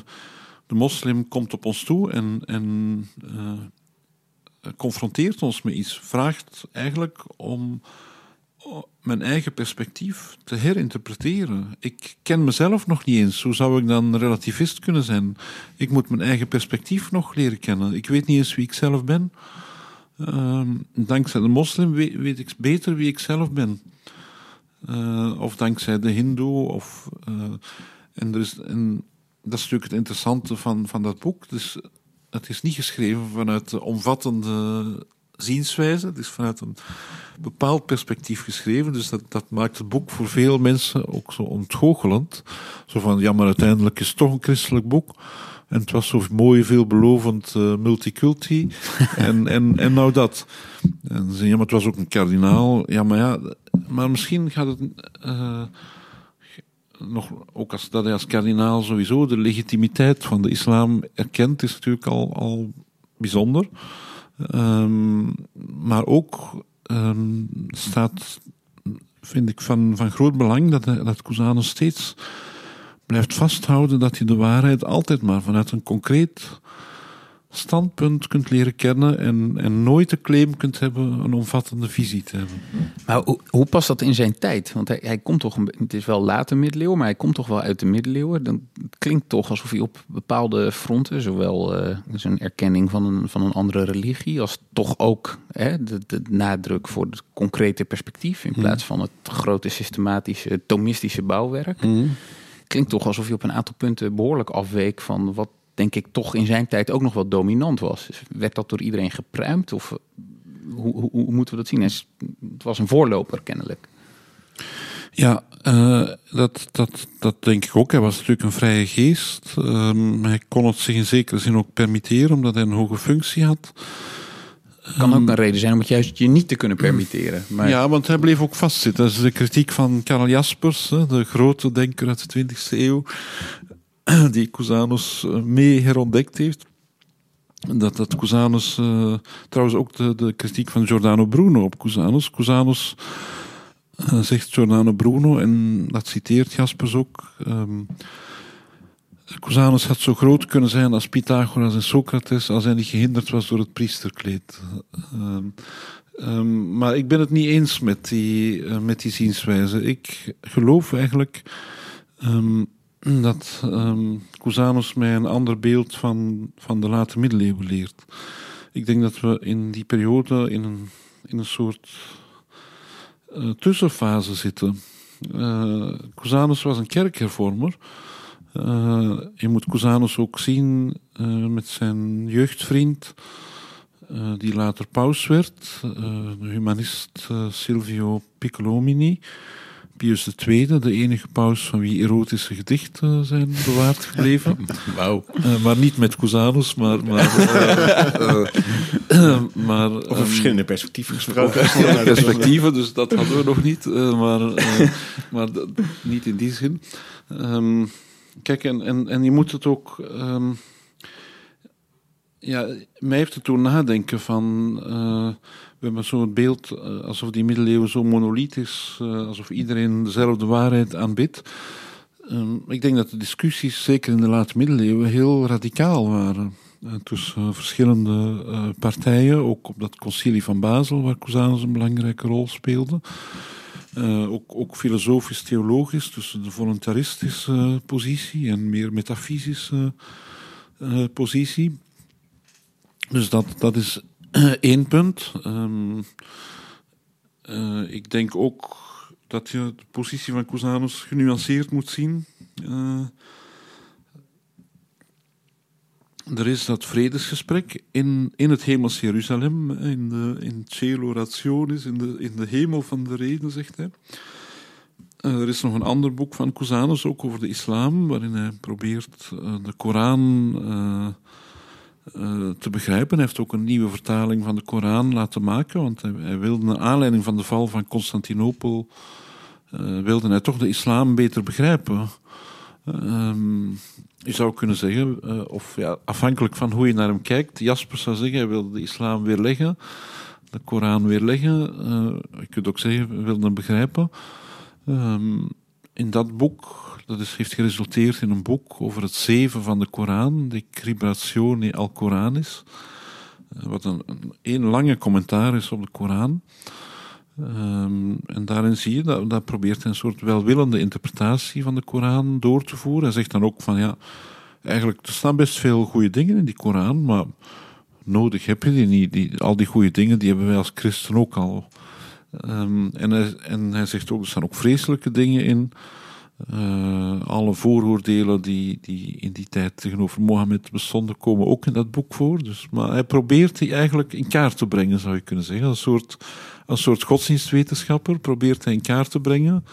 de moslim komt op ons toe en, en confronteert ons met iets. Vraagt eigenlijk om, mijn eigen perspectief te herinterpreteren. Ik ken mezelf nog niet eens. Hoe zou ik dan relativist kunnen zijn? Ik moet mijn eigen perspectief nog leren kennen. Ik weet niet eens wie ik zelf ben. Ehm, dankzij de moslim weet, ik beter wie ik zelf ben. Eh, of dankzij de hindoe. Of, eh, en, er is, en dat is natuurlijk het interessante van, van dat boek. Dus het is niet geschreven vanuit de omvattende zienswijze. Het is vanuit een bepaald perspectief geschreven. Dus dat, dat maakt het boek voor veel mensen ook zo ontgoochelend. Zo van, ja, maar uiteindelijk is het toch een christelijk boek. En het was zo mooi, veelbelovend uh, multiculti. <laughs> en, en, en nou dat. En ze ja, maar het was ook een kardinaal. Ja, maar ja, maar misschien gaat het... Uh, nog, ook als dat hij als kardinaal sowieso de legitimiteit van de islam erkent, is natuurlijk al, al bijzonder. Um, maar ook um, staat, vind ik, van, van groot belang dat, dat Cusanus steeds blijft vasthouden dat hij de waarheid altijd maar vanuit een concreet standpunt kunt leren kennen en, en nooit de claim kunt hebben een omvattende visie te hebben. Maar hoe, hoe past dat in zijn tijd? Want hij, hij komt toch, een, het is wel late middeleeuwen, maar hij komt toch wel uit de middeleeuwen. Dan het klinkt toch alsof hij op bepaalde fronten, zowel uh, zijn erkenning van een, van een andere religie, als toch ook hè, de, de nadruk voor het concrete perspectief, in plaats van het grote systematische, tomistische bouwwerk. Mm. Klinkt toch alsof hij op een aantal punten behoorlijk afweek van wat denk ik, toch in zijn tijd ook nog wel dominant was. Dus werd dat door iedereen gepruimd? Of eh, hoe, hoe, moeten we dat zien? Het was een voorloper, kennelijk. Ja, uh, dat, dat, dat denk ik ook. Hij was natuurlijk een vrije geest. Um, hij kon het zich in zekere zin ook permitteren, omdat hij een hoge functie had. Kan ook een reden zijn om het juist je niet te kunnen permitteren. Maar... Ja, want hij bleef ook vastzitten. Dat is de kritiek van Karl Jaspers, de grote denker uit de 20e eeuw. <clears throat> die Cusanus eh, mee herontdekt heeft. Dat, dat Cusanus, uh, trouwens ook de, de kritiek van Giordano Bruno op Cusanus. Cusanus uh, zegt Giordano Bruno, en dat citeert Jaspers ook. Um, Cusanus had zo groot kunnen zijn als Pythagoras en Socrates als hij niet gehinderd was door het priesterkleed. Um, maar ik ben het niet eens met die, uh, met die zienswijze. Ik geloof eigenlijk dat um, Cusanus mij een ander beeld van, van de late middeleeuwen leert. Ik denk dat we in die periode in een, in een soort uh, tussenfase zitten. Uh, Cusanus was een kerkhervormer. Uh, je moet Cusanus ook zien met zijn jeugdvriend, die later paus werd, de humanist Silvio Piccolomini. Pius II, de enige paus van wie erotische gedichten zijn bewaard gebleven. <laughs> Wauw. Uh, maar niet met Cusanus, maar... maar, uh, <laughs> uh, <clears throat> maar Over verschillende perspectieven gesproken. <laughs> Perspectieven, dus dat hadden we nog niet. maar maar niet in die zin. Um, kijk, en, en, en je moet het ook... Um, ja, mij heeft het toen nadenken van we hebben zo'n beeld uh, alsof die middeleeuwen zo monolith is, uh, alsof iedereen dezelfde waarheid aanbidt. Um, ik denk dat de discussies, zeker in de late middeleeuwen, heel radicaal waren. Tussen verschillende partijen, ook op dat concilie van Basel, waar Cusanus een belangrijke rol speelde. Ook, ook filosofisch-theologisch, tussen de voluntaristische positie en meer metafysische positie. Dus dat, dat is <clears throat> Eén punt. Um, uh, ik denk ook dat je de positie van Cusanus genuanceerd moet zien. Er is dat vredesgesprek in, in het hemels Jeruzalem, in, de, in Cielo Rationis, in de, in de hemel van de reden, zegt hij. Er is nog een ander boek van Cusanus, ook over de islam, waarin hij probeert de Koran uh, te begrijpen. Hij heeft ook een nieuwe vertaling van de Koran laten maken, want hij, wilde naar aanleiding van de val van Constantinopel, wilde hij toch de islam beter begrijpen. Um, je zou kunnen zeggen, uh, of ja, afhankelijk van hoe je naar hem kijkt, Jasper zou zeggen, hij wilde de islam weerleggen, de Koran weerleggen. je kunt ook zeggen, wilde hem begrijpen. Um, in dat boek dat is, heeft geresulteerd in een boek over het zeven van de Koran, de Cribrazione al Koranis. Eh, wat een, een, een lange commentaar is op de Koran. Ehm, en daarin zie je dat, dat probeert een soort welwillende interpretatie van de Koran door te voeren. Hij zegt dan ook van ja, eigenlijk er staan best veel goede dingen in die Koran, maar nodig heb je die niet. Die, al die goede dingen die hebben wij als christen ook al. Ehm, en, hij, en hij zegt ook, er staan ook vreselijke dingen in. Eh, alle vooroordelen die, die in die tijd tegenover Mohammed bestonden, komen ook in dat boek voor. Dus, maar hij probeert die eigenlijk in kaart te brengen, zou je kunnen zeggen. Een soort, een soort godsdienstwetenschapper probeert hij in kaart te brengen.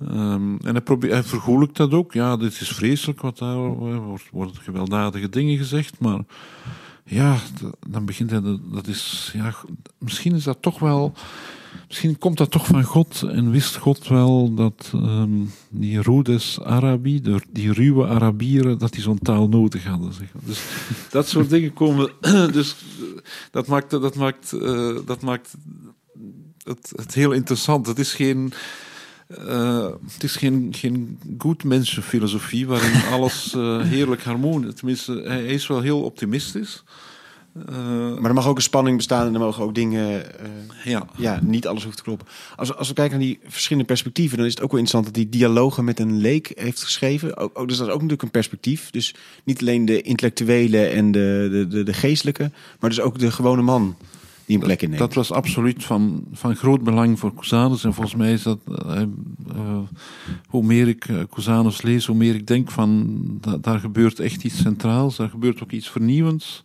Ehm, en hij, probeert, hij vergoelijkt dat ook. Ja, dit is vreselijk, wat daar wordt, worden gewelddadige dingen gezegd, maar ja, dan begint hij, dat is, ja, misschien is dat toch wel, misschien komt dat toch van God en wist God wel dat um, die Rhodes Arabi, die ruwe Arabieren, dat die zo'n taal nodig hadden. Zeg. Dus dat soort dingen komen, <clears throat> dus dat maakt, dat maakt, uh, dat maakt het, het heel interessant. Het is geen, uh, het is geen, geen goed mensenfilosofie waarin <laughs> alles uh, heerlijk harmonisch Tenminste, hij is wel heel optimistisch. Uh, maar er mag ook een spanning bestaan en er mogen ook dingen. ja. ja, niet alles hoeft te kloppen. Als, als we kijken naar die verschillende perspectieven, dan is het ook wel interessant dat hij dialogen met een leek heeft geschreven. Ook, ook, dus dat is ook natuurlijk een perspectief. Dus niet alleen de intellectuele en de, de, de, de geestelijke, maar dus ook de gewone man die een plek inneemt. Dat was absoluut van, van groot belang voor Cusanus. En volgens mij is dat, uh, uh, hoe meer ik Cusanus lees, hoe meer ik denk van, da, daar gebeurt echt iets centraals, daar gebeurt ook iets vernieuwends.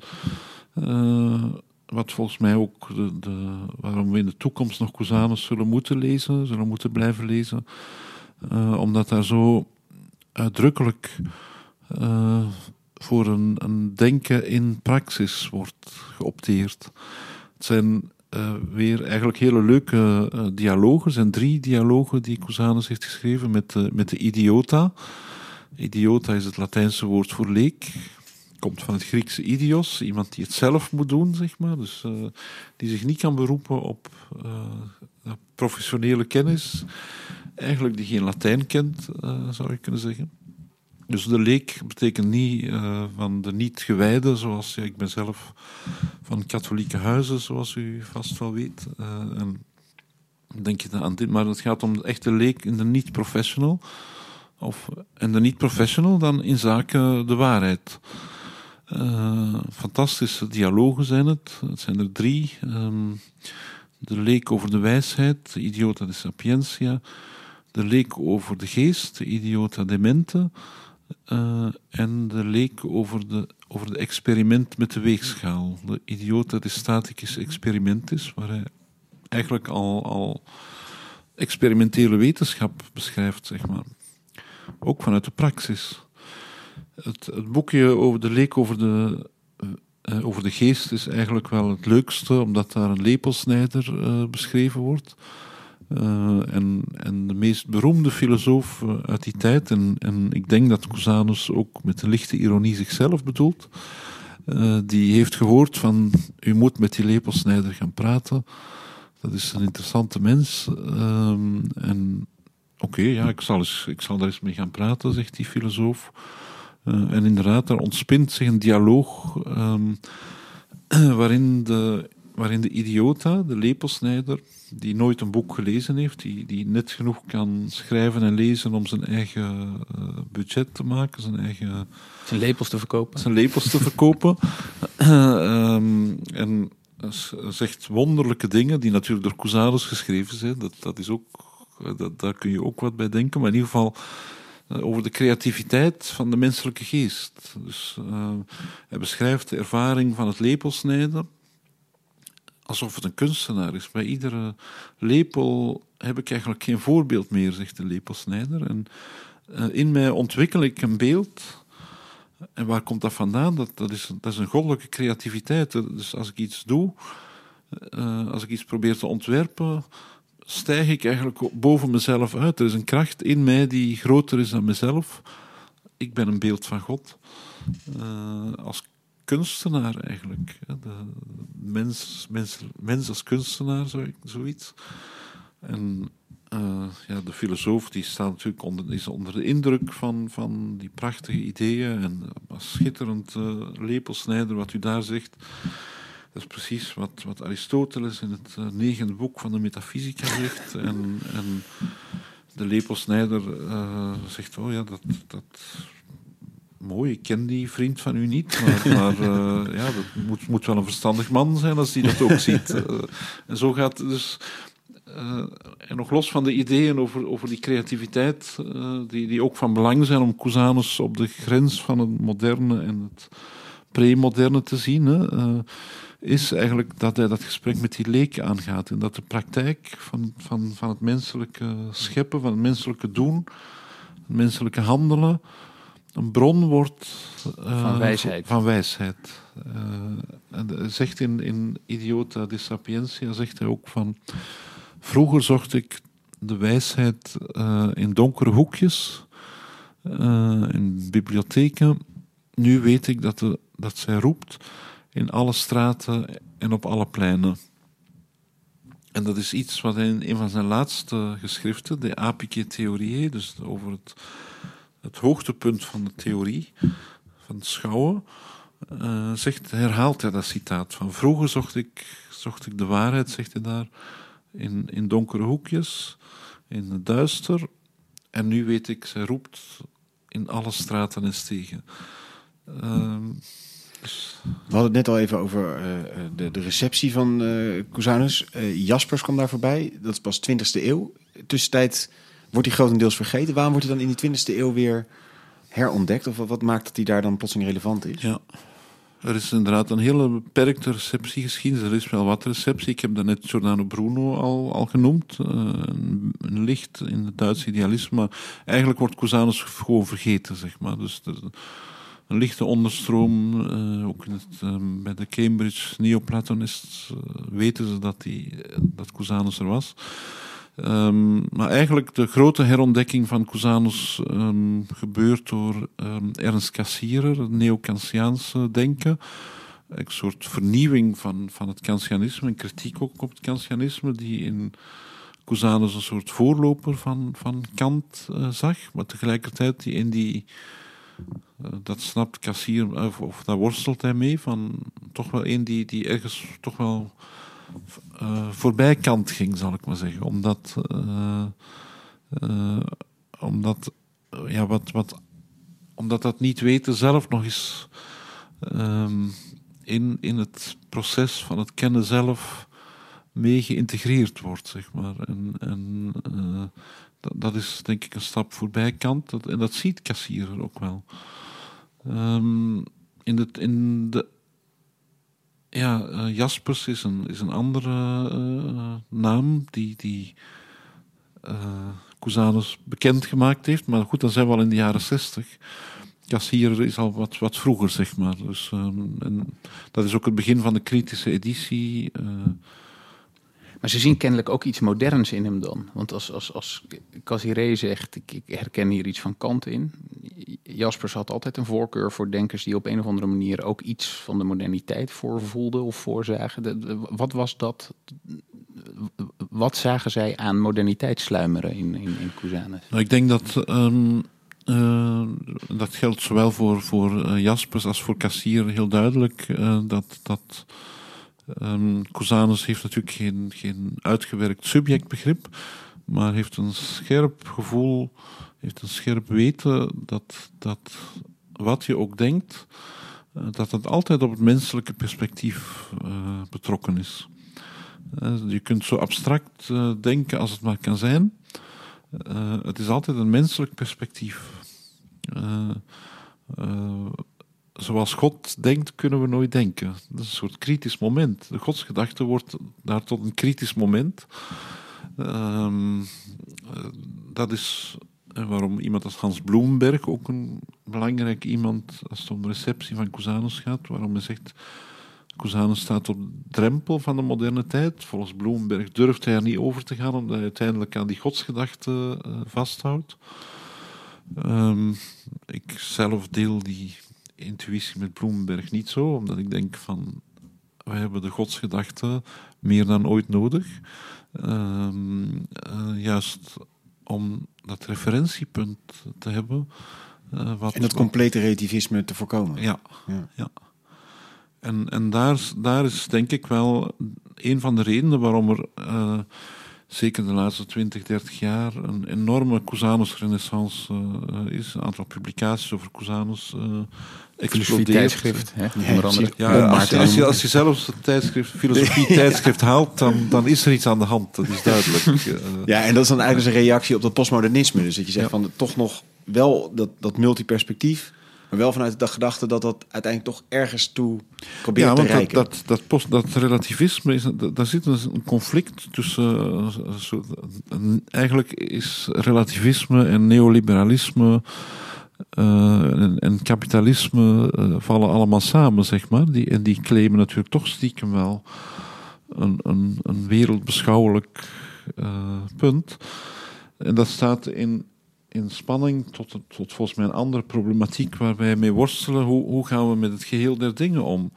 Wat volgens mij ook de, waarom we in de toekomst nog Cusanus zullen moeten lezen, zullen moeten blijven lezen. omdat daar zo uitdrukkelijk voor een, een denken in praxis wordt geopteerd. Het zijn weer eigenlijk hele leuke dialogen. Er zijn drie dialogen die Cusanus heeft geschreven met, met de idiota. Idiota is het Latijnse woord voor leek. Komt van het Griekse idios, iemand die het zelf moet doen, zeg maar. Dus die zich niet kan beroepen op professionele kennis. Eigenlijk die geen Latijn kent, zou je kunnen zeggen. Dus de leek betekent niet van de niet-gewijde, zoals ik ben zelf van katholieke huizen, zoals u vast wel weet. En denk je aan dit, maar het gaat om de echte leek in de niet-professional. Of, en de niet-professional dan in zaken de waarheid. Uh, fantastische dialogen zijn het. Het zijn er drie. Um, de leek over de wijsheid, de idiota de sapientia. De leek over de geest, de idiota demente. Uh, en de leek over de, over de experiment met de weegschaal. De idiota de staticus experimentis, waar hij eigenlijk al, al experimentele wetenschap beschrijft, zeg maar. Ook vanuit de praxis. Het, boekje over de leek over de, uh, over de geest is eigenlijk wel het leukste, omdat daar een lepelsnijder uh, beschreven wordt. En, en de meest beroemde filosoof uit die tijd, en, en ik denk dat Cusanus ook met een lichte ironie zichzelf bedoelt, die heeft gehoord van u moet met die lepelsnijder gaan praten. Dat is een interessante mens. Ehm, en oké, ja, ik zal, ik zal daar eens mee gaan praten, zegt die filosoof. En inderdaad, daar ontspint zich een dialoog um, <clears throat> waarin de waarin de idiota, de lepelsnijder, die nooit een boek gelezen heeft, die, die net genoeg kan schrijven en lezen om zijn eigen uh, budget te maken, zijn eigen... Zijn lepels te verkopen. Zijn lepels te verkopen. um, <clears throat> en zegt wonderlijke dingen, die natuurlijk door Cusanus geschreven zijn. Dat, dat is ook, dat, daar kun je ook wat bij denken. Maar in ieder geval over de creativiteit van de menselijke geest. Dus uh, hij beschrijft de ervaring van het lepelsnijden alsof het een kunstenaar is. Bij iedere lepel heb ik eigenlijk geen voorbeeld meer, zegt de lepelsnijder. En uh, in mij ontwikkel ik een beeld. En waar komt dat vandaan? Dat, dat, is, dat is een goddelijke creativiteit. Dus als ik iets doe, uh, als ik iets probeer te ontwerpen, stijg ik eigenlijk boven mezelf uit. Er is een kracht in mij die groter is dan mezelf. Ik ben een beeld van God. Uh, als kunstenaar eigenlijk. De mens, mens, mens als kunstenaar, zoiets. En uh, ja, de filosoof die staat natuurlijk onder, is onder de indruk van, van die prachtige ideeën. En als schitterend uh, lepelsnijder wat u daar zegt. Dat is precies wat, wat Aristoteles in het uh, negende boek van de Metafysica zegt. <laughs> en, en de lepelsnijder uh, zegt, oh ja, dat, dat, mooi, ik ken die vriend van u niet, maar, <laughs> maar uh, ja, dat moet, moet wel een verstandig man zijn als die dat ook <laughs> ziet. Uh, en zo gaat dus... En nog los van de ideeën over, over die creativiteit, die, die ook van belang zijn om Cusanus op de grens van het moderne en het premoderne te zien, hè, is eigenlijk dat hij dat gesprek met die leek aangaat. En dat de praktijk van, van, van het menselijke scheppen, van het menselijke doen, het menselijke handelen, een bron wordt uh, van wijsheid. Van wijsheid. Uh, en zegt in, in Idiota de Sapientia, zegt hij ook van... Vroeger zocht ik de wijsheid uh, in donkere hoekjes, in bibliotheken. Nu weet ik dat, de, dat zij roept in alle straten en op alle pleinen. En dat is iets wat hij in een van zijn laatste geschriften, de Apike Theorie, dus over het het hoogtepunt van de theorie, van het schouwen, uh, zegt, herhaalt hij dat citaat van vroeger zocht ik, zocht ik de waarheid, zegt hij daar, in, in donkere hoekjes, in het duister, en nu weet ik, zij roept in alle straten en stegen. Uh. We hadden het net al even over uh, de, de, receptie van uh, Cusanus. Jaspers kwam daar voorbij, dat is pas 20e eeuw. Tussentijd Wordt die grotendeels vergeten? Waarom wordt hij dan in die 20e eeuw weer herontdekt? Of wat maakt dat hij daar dan plotseling relevant is? Ja. Er is inderdaad een hele beperkte receptiegeschiedenis. Er is wel wat receptie. Ik heb daarnet Giordano Bruno al, al genoemd. Een, een, licht in het Duitse idealisme. Maar eigenlijk wordt Cusanus gewoon vergeten, zeg maar. Dus een lichte onderstroom. Uh, ook uh, bij de Cambridge Neoplatonist weten ze dat, die, dat Cusanus er was. Um, maar eigenlijk de grote herontdekking van Cusanus um, gebeurt door um, Ernst Cassirer, het neo-Kantiaanse denken. Een soort vernieuwing van, van het Kantianisme, een kritiek ook op het Kantianisme, die in Cusanus een soort voorloper van, van Kant zag, maar tegelijkertijd die in die. Dat snapt Cassirer, of, of daar worstelt hij mee, van toch wel een die, die ergens toch wel uh, voorbij kant ging, zal ik maar zeggen. Omdat, uh, omdat, ja, wat, wat, omdat dat niet weten zelf nog eens um, in, in het proces van het kennen zelf mee geïntegreerd wordt, zeg maar. En, en dat, dat, is denk ik een stap voorbij kant. En dat ziet Kassierer ook wel. Um, in, het, in de ja, uh, Jaspers is een, is een andere uh, naam die, die uh, Cusanus bekend gemaakt heeft. Maar goed, dan zijn we al in de jaren zestig. Kassier is al wat, wat vroeger, zeg maar. Dus, um, en dat is ook het begin van de kritische editie. Maar ze zien kennelijk ook iets moderns in hem dan. Want als, als, als Casiré zegt, ik, herken hier iets van Kant in. Jaspers had altijd een voorkeur voor denkers die op een of andere manier ook iets van de moderniteit voorvoelden of voorzagen. wat was dat? Wat zagen zij aan moderniteit sluimeren in, in, in? Nou, ik denk dat... Um... Uh, dat geldt zowel voor, voor uh, Jaspers als voor Cassier heel duidelijk. Uh, dat, dat Um, heeft natuurlijk geen, geen uitgewerkt subjectbegrip, maar heeft een scherp gevoel, heeft een scherp weten dat, dat wat je ook denkt, uh, dat het altijd op het menselijke perspectief uh, betrokken is. Uh, je kunt zo abstract denken als het maar kan zijn. het is altijd een menselijk perspectief zoals God denkt, kunnen we nooit denken. Dat is een soort kritisch moment. De godsgedachte wordt daar tot een kritisch moment. Um, dat is waarom iemand als Hans Bloemberg, ook een belangrijk iemand als het om de receptie van Cusanus gaat, waarom hij zegt, Cusanus staat op de drempel van de moderne tijd. Volgens Bloemberg durft hij er niet over te gaan, omdat hij uiteindelijk aan die godsgedachte uh, vasthoudt. Um, ik zelf deel die intuïtie met Bloemberg niet zo, omdat ik denk van we hebben de godsgedachte meer dan ooit nodig. Uh, uh, juist om dat referentiepunt te hebben. Uh, wat en dat complete relativisme te voorkomen. Ja, ja. ja. En, en daar, daar is denk ik wel een van de redenen waarom er uh, zeker de laatste 20, 30 jaar een enorme Cusanus-renaissance uh, is. Een aantal publicaties over Cusanus uh, explodeert. tijdschrift, hè? onder andere. Ja, als, je, als, je, als je zelfs het tijdschrift, <laughs> filosofie-tijdschrift haalt, dan, dan is er iets aan de hand. Dat is duidelijk. <laughs> ja, en dat is dan eigenlijk dus een reactie op dat postmodernisme. Dus dat je zegt ja. van toch nog wel dat, dat multiperspectief maar wel vanuit de gedachte dat dat uiteindelijk toch ergens toe probeert ja, te want reiken. Dat, dat, dat, post, dat relativisme, is, daar zit een conflict tussen... Uh, eigenlijk is relativisme en neoliberalisme... Uh, en, en, kapitalisme uh, vallen allemaal samen, zeg maar. Die, en die claimen natuurlijk toch stiekem wel een, een, een wereldbeschouwelijk punt. En dat staat in, in spanning tot, tot volgens mij een andere problematiek waar wij mee worstelen. Hoe, hoe gaan we met het geheel der dingen om?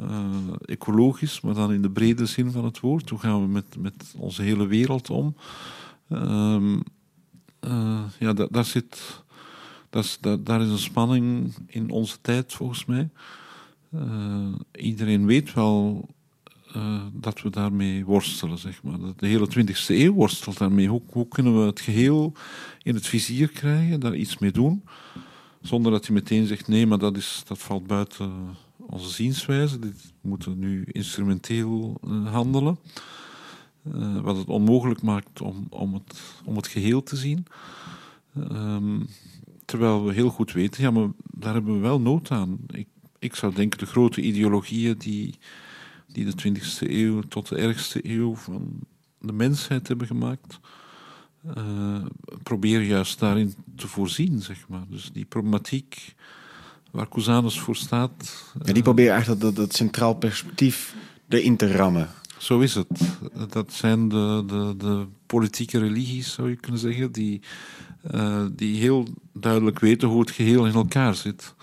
Uh, ecologisch, maar dan in de brede zin van het woord. Hoe gaan we met, met onze hele wereld om? Uh, uh, ja, da, daar zit... Dat, da, daar is een spanning in onze tijd, volgens mij. iedereen weet wel uh, dat we daarmee worstelen, zeg maar. De hele 20e eeuw worstelt daarmee. Hoe, hoe, kunnen we het geheel in het vizier krijgen, daar iets mee doen, zonder dat je meteen zegt, nee, maar dat, is, dat valt buiten onze zienswijze. Dit moeten nu instrumenteel uh, handelen. Uh, wat het onmogelijk maakt om, om, het, om het geheel te zien. Um, terwijl we heel goed weten, ja, maar daar hebben we wel nood aan. Ik, ik zou denken, de grote ideologieën die die de 20e eeuw tot de ergste eeuw van de mensheid hebben gemaakt, uh, proberen juist daarin te voorzien, zeg maar. Dus die problematiek waar Cusanus voor staat. Ja, die proberen eigenlijk dat, dat, dat centraal perspectief erin te rammen. Zo is het. Dat zijn de, de, de politieke religies, zou je kunnen zeggen, die, uh, die heel duidelijk weten hoe het geheel in elkaar zit.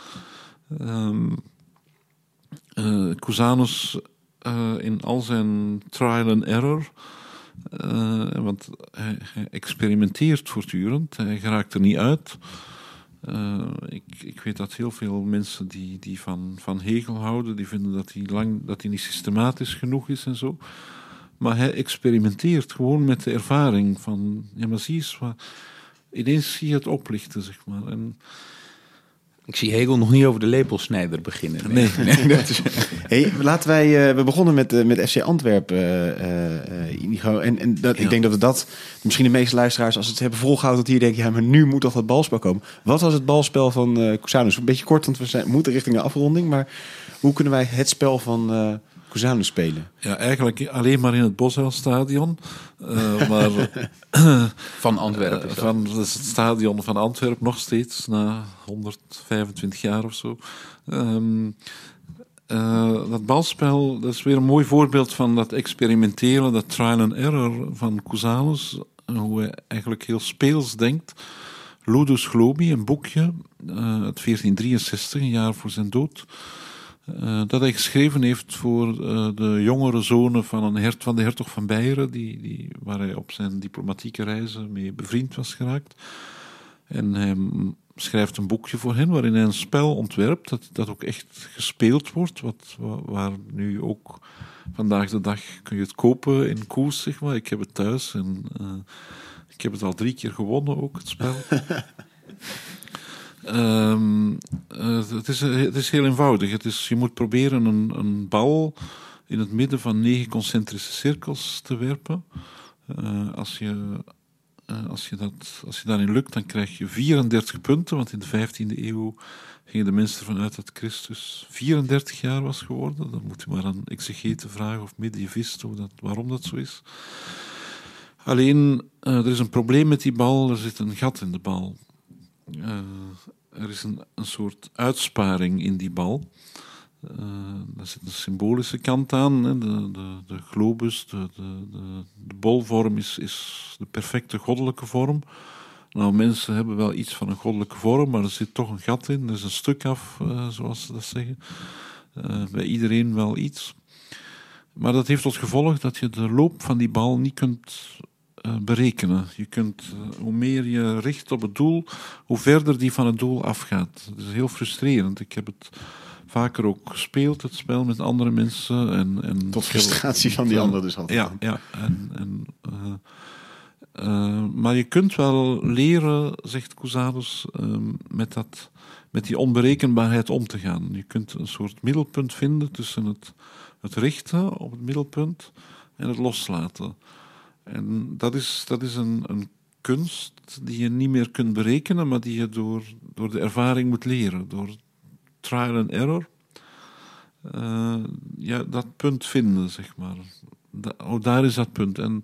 Um, uh, Cusanus uh, in al zijn trial and error. Uh, want hij, experimenteert voortdurend, hij geraakt er niet uit. Uh, ik, ik, weet dat heel veel mensen die, die van, van Hegel houden, die vinden dat hij, lang, dat hij niet systematisch genoeg is en zo. Maar hij experimenteert gewoon met de ervaring van, ja maar zie eens, wat, ineens zie je het oplichten, zeg maar. En, ik zie Hegel nog niet over de lepelsnijder beginnen. Nee, nee. dat is... <laughs> hey, laten wij. Uh, we begonnen met, uh, met FC Antwerpen, uh, Inigo. En, en dat, ja. ik denk dat we dat. Misschien de meeste luisteraars, als het hebben volgehouden, tot hier denken: ja, maar nu moet toch dat balspel komen. Wat was het balspel van uh, Cusanus? Een beetje kort, want we zijn, moeten richting een afronding. Maar hoe kunnen wij het spel van. Spelen? Ja, eigenlijk alleen maar in het Boshuilstadion. Uh, <laughs> maar, van Antwerpen? Uh, van het stadion van Antwerpen nog steeds, na 125 jaar of zo. Um, uh, dat balspel, dat is weer een mooi voorbeeld van dat experimenteren, dat trial and error van Cusanus. Hoe hij eigenlijk heel speels denkt. Ludus Globi, een boekje uit 1463, een jaar voor zijn dood. Uh, dat hij geschreven heeft voor uh, de jongere zonen van, een hert, van de hertog van Beieren, die, die, waar hij op zijn diplomatieke reizen mee bevriend was geraakt. En hij schrijft een boekje voor hen waarin hij een spel ontwerpt dat, dat ook echt gespeeld wordt, wat, waar nu ook vandaag de dag kun je het kopen in koers, zeg maar. Ik heb het thuis en uh, ik heb het al drie keer gewonnen ook, het spel. <laughs> Um, uh, het, is, het is heel eenvoudig. Het is, je moet proberen een, een bal in het midden van negen concentrische cirkels te werpen. Uh, als, je, als, je dat, als je daarin lukt, dan krijg je 34 punten. Want in de 15e eeuw gingen de mensen ervan uit dat Christus 34 jaar was geworden. Dan moet je maar aan exegeten vragen of medievisten dat, waarom dat zo is. Alleen, er is een probleem met die bal. Er zit een gat in de bal. Uh, er is een, een soort uitsparing in die bal. Uh, daar zit een symbolische kant aan. Hè. De, de, de globus, de, de, de, bolvorm is, is de perfecte goddelijke vorm. Nou, mensen hebben wel iets van een goddelijke vorm, maar er zit toch een gat in. Er is een stuk af, uh, zoals ze dat zeggen. Bij iedereen wel iets. Maar dat heeft tot gevolg dat je de loop van die bal niet kunt berekenen. Je kunt, uh, hoe meer je richt op het doel, hoe verder die van het doel afgaat. Dat is heel frustrerend. Ik heb het vaker ook speelt, het spel met andere mensen. En, en Tot frustratie van die anderen dus altijd. Ja, ja. En, en, eh, eh, maar je kunt wel leren, zegt Cusanus, ehm, met, dat, met die onberekenbaarheid om te gaan. Je kunt een soort middelpunt vinden tussen het, het richten op het middelpunt en het loslaten. En dat is, dat is een, een kunst die je niet meer kunt berekenen, maar die je door, door de ervaring moet leren. Door trial and error. Eh, ja, dat punt vinden, zeg maar. Oh, daar is dat punt. En,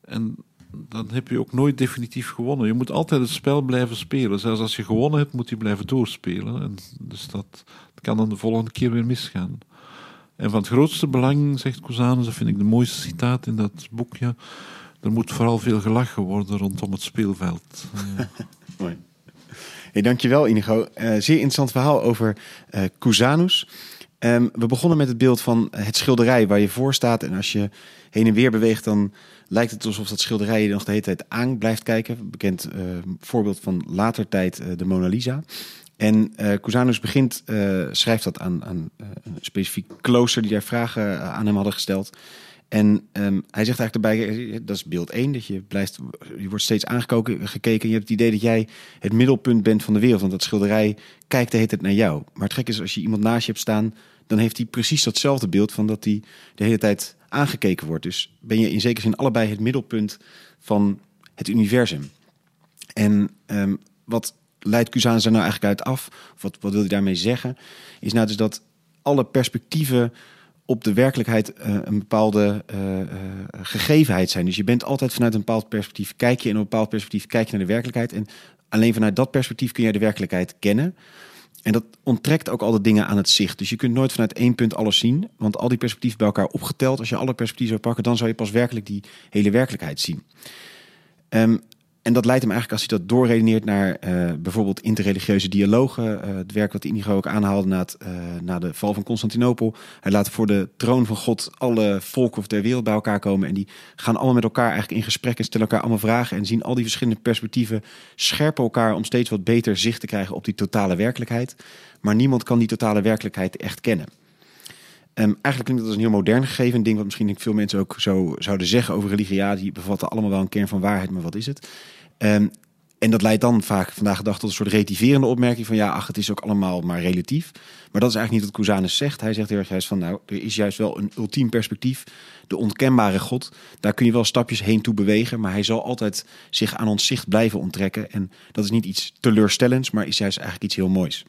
en dan heb je ook nooit definitief gewonnen. Je moet altijd het spel blijven spelen. Zelfs als je gewonnen hebt, moet je blijven doorspelen. En dus dat kan dan de volgende keer weer misgaan. En van het grootste belang, zegt Cusanus, dat vind ik de mooiste citaat in dat boekje. Er moet vooral veel gelachen worden rondom het speelveld. <laughs> Eh, Mooi. Hey, dankjewel Inigo. Eh, zeer interessant verhaal over Cusanus. Ehm, we begonnen met het beeld van het schilderij waar je voor staat. En als je heen en weer beweegt, dan lijkt het alsof dat schilderij je nog de hele tijd aan blijft kijken. Bekend eh, voorbeeld van later tijd, de Mona Lisa. En eh Cusanus begint, eh, schrijft dat aan, eh, een specifiek klooster die daar vragen aan hem hadden gesteld. En ehm, hij zegt eigenlijk eh, dat is beeld 1, dat je blijft, je wordt steeds aangekoken, gekeken. En je hebt het idee dat jij het middelpunt bent van de wereld. Want dat schilderij kijkt de hele tijd naar jou. Maar het gek is, als je iemand naast je hebt staan, dan heeft hij precies datzelfde beeld van dat hij de hele tijd aangekeken wordt. Dus ben je in zekere zin allebei het middelpunt van het universum. En ehm, wat leidt Cusanus er nou eigenlijk uit af? Wat, wat wil hij daarmee zeggen? Is nou dus dat alle perspectieven op de werkelijkheid eh, een bepaalde eh, eh, gegevenheid zijn. Dus je bent altijd vanuit een bepaald perspectief, kijk je in een bepaald perspectief, kijk je naar de werkelijkheid. En alleen vanuit dat perspectief kun je de werkelijkheid kennen. En dat onttrekt ook al de dingen aan het zicht. Dus je kunt nooit vanuit één punt alles zien. Want al die perspectieven bij elkaar opgeteld, als je alle perspectieven zou pakken, dan zou je pas werkelijk die hele werkelijkheid zien. Ehm, en dat leidt hem eigenlijk, als hij dat doorredeneert naar eh, bijvoorbeeld interreligieuze dialogen. eh, het werk wat Inigo ook aanhaalde na, het, eh, na de val van Constantinopel. Hij laat voor de troon van God alle volken der wereld bij elkaar komen. En die gaan allemaal met elkaar eigenlijk in gesprek en stellen elkaar allemaal vragen. En zien al die verschillende perspectieven scherpen elkaar om steeds wat beter zicht te krijgen op die totale werkelijkheid. Maar niemand kan die totale werkelijkheid echt kennen. Ehm, eigenlijk klinkt dat als een heel modern gegeven. Een ding wat misschien veel mensen ook zo zouden zeggen over religie. Ja, die bevatten allemaal wel een kern van waarheid, maar wat is het? Ehm, en dat leidt dan vaak vandaag de dag tot een soort relativerende opmerking van ja, ach, het is ook allemaal maar relatief. Maar dat is eigenlijk niet wat Cusanus zegt. Hij zegt heel erg juist van nou, er is juist wel een ultiem perspectief, de onkenbare God. Daar kun je wel stapjes heen toe bewegen, maar hij zal altijd zich aan ons zicht blijven onttrekken. En dat is niet iets teleurstellends, maar is juist eigenlijk iets heel moois.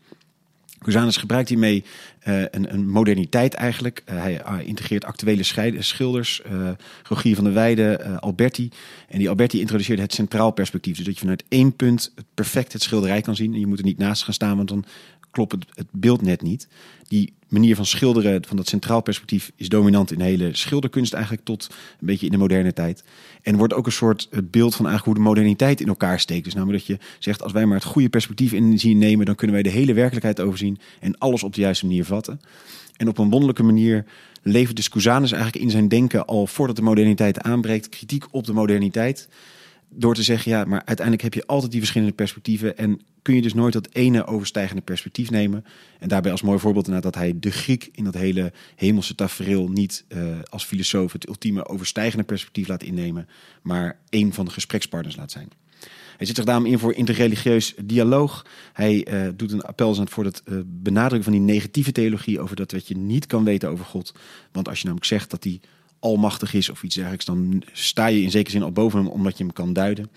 Cusanus gebruikt hiermee eh, een, een moderniteit eigenlijk. Eh, hij ah, integreert actuele schilders, eh Rogier van der Weijden, Alberti. En die Alberti introduceerde het centraal perspectief. Dus dat je vanuit één punt perfect het schilderij kan zien. En je moet er niet naast gaan staan, want dan klopt het, het beeld net niet. Die manier van schilderen, van dat centraal perspectief, is dominant in de hele schilderkunst eigenlijk tot een beetje in de moderne tijd. En wordt ook een soort beeld van eigenlijk hoe de moderniteit in elkaar steekt. Dus namelijk dat je zegt, als wij maar het goede perspectief in zien nemen, dan kunnen wij de hele werkelijkheid overzien en alles op de juiste manier vatten. En op een wonderlijke manier levert dus Cusanus eigenlijk in zijn denken al voordat de moderniteit aanbreekt kritiek op de moderniteit. Door te zeggen, ja, maar uiteindelijk heb je altijd die verschillende perspectieven. En kun je dus nooit dat ene overstijgende perspectief nemen. En daarbij als mooi voorbeeld dat hij de Griek in dat hele hemelse tafereel niet eh, als filosoof het ultieme overstijgende perspectief laat innemen. Maar één van de gesprekspartners laat zijn. Hij zit zich daarom in voor interreligieus dialoog. Hij eh, doet een appel voor het eh, benadrukken van die negatieve theologie over dat wat je niet kan weten over God. Want als je namelijk zegt dat hij almachtig is of iets dergelijks, dan sta je in zekere zin al boven hem omdat je hem kan duiden.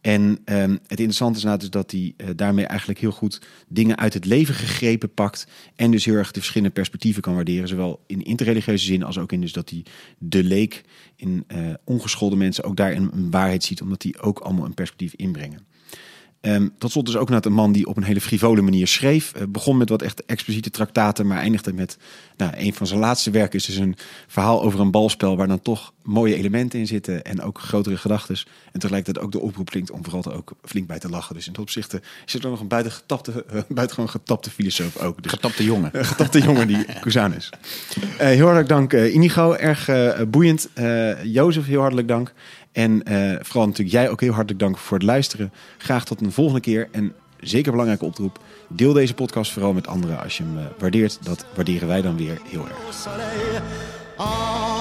En ehm, het interessante is nou dat hij eh, daarmee eigenlijk heel goed dingen uit het leven gegrepen pakt. En dus heel erg de verschillende perspectieven kan waarderen. Zowel in interreligieuze zin als ook in dus dat hij de leek in eh, ongeschoolde mensen ook daarin een waarheid ziet. Omdat die ook allemaal een perspectief inbrengen. Ehm, tot slot dus ook naar een man die op een hele frivole manier schreef. Eh, begon met wat echt expliciete traktaten, maar eindigde met nou, een van zijn laatste werken. Is dus een verhaal over een balspel waar dan toch mooie elementen in zitten en ook grotere gedachten. En tegelijkertijd ook de oproep klinkt om vooral er ook flink bij te lachen. Dus in dat opzicht eh, is er nog een buiten getapte, uh, <laughs> buitengewoon getapte filosoof ook. Dus, Getapte jongen. <laughs> getapte jongen die <laughs> Cusanus. Uh, heel hartelijk dank uh, Inigo, erg boeiend. Jozef, heel hartelijk dank. En uh, vooral natuurlijk jij ook heel hartelijk dank voor het luisteren. Graag tot een volgende keer. En zeker belangrijke oproep. Deel deze podcast vooral met anderen als je hem eh, waardeert. Dat waarderen wij dan weer heel erg. Ah,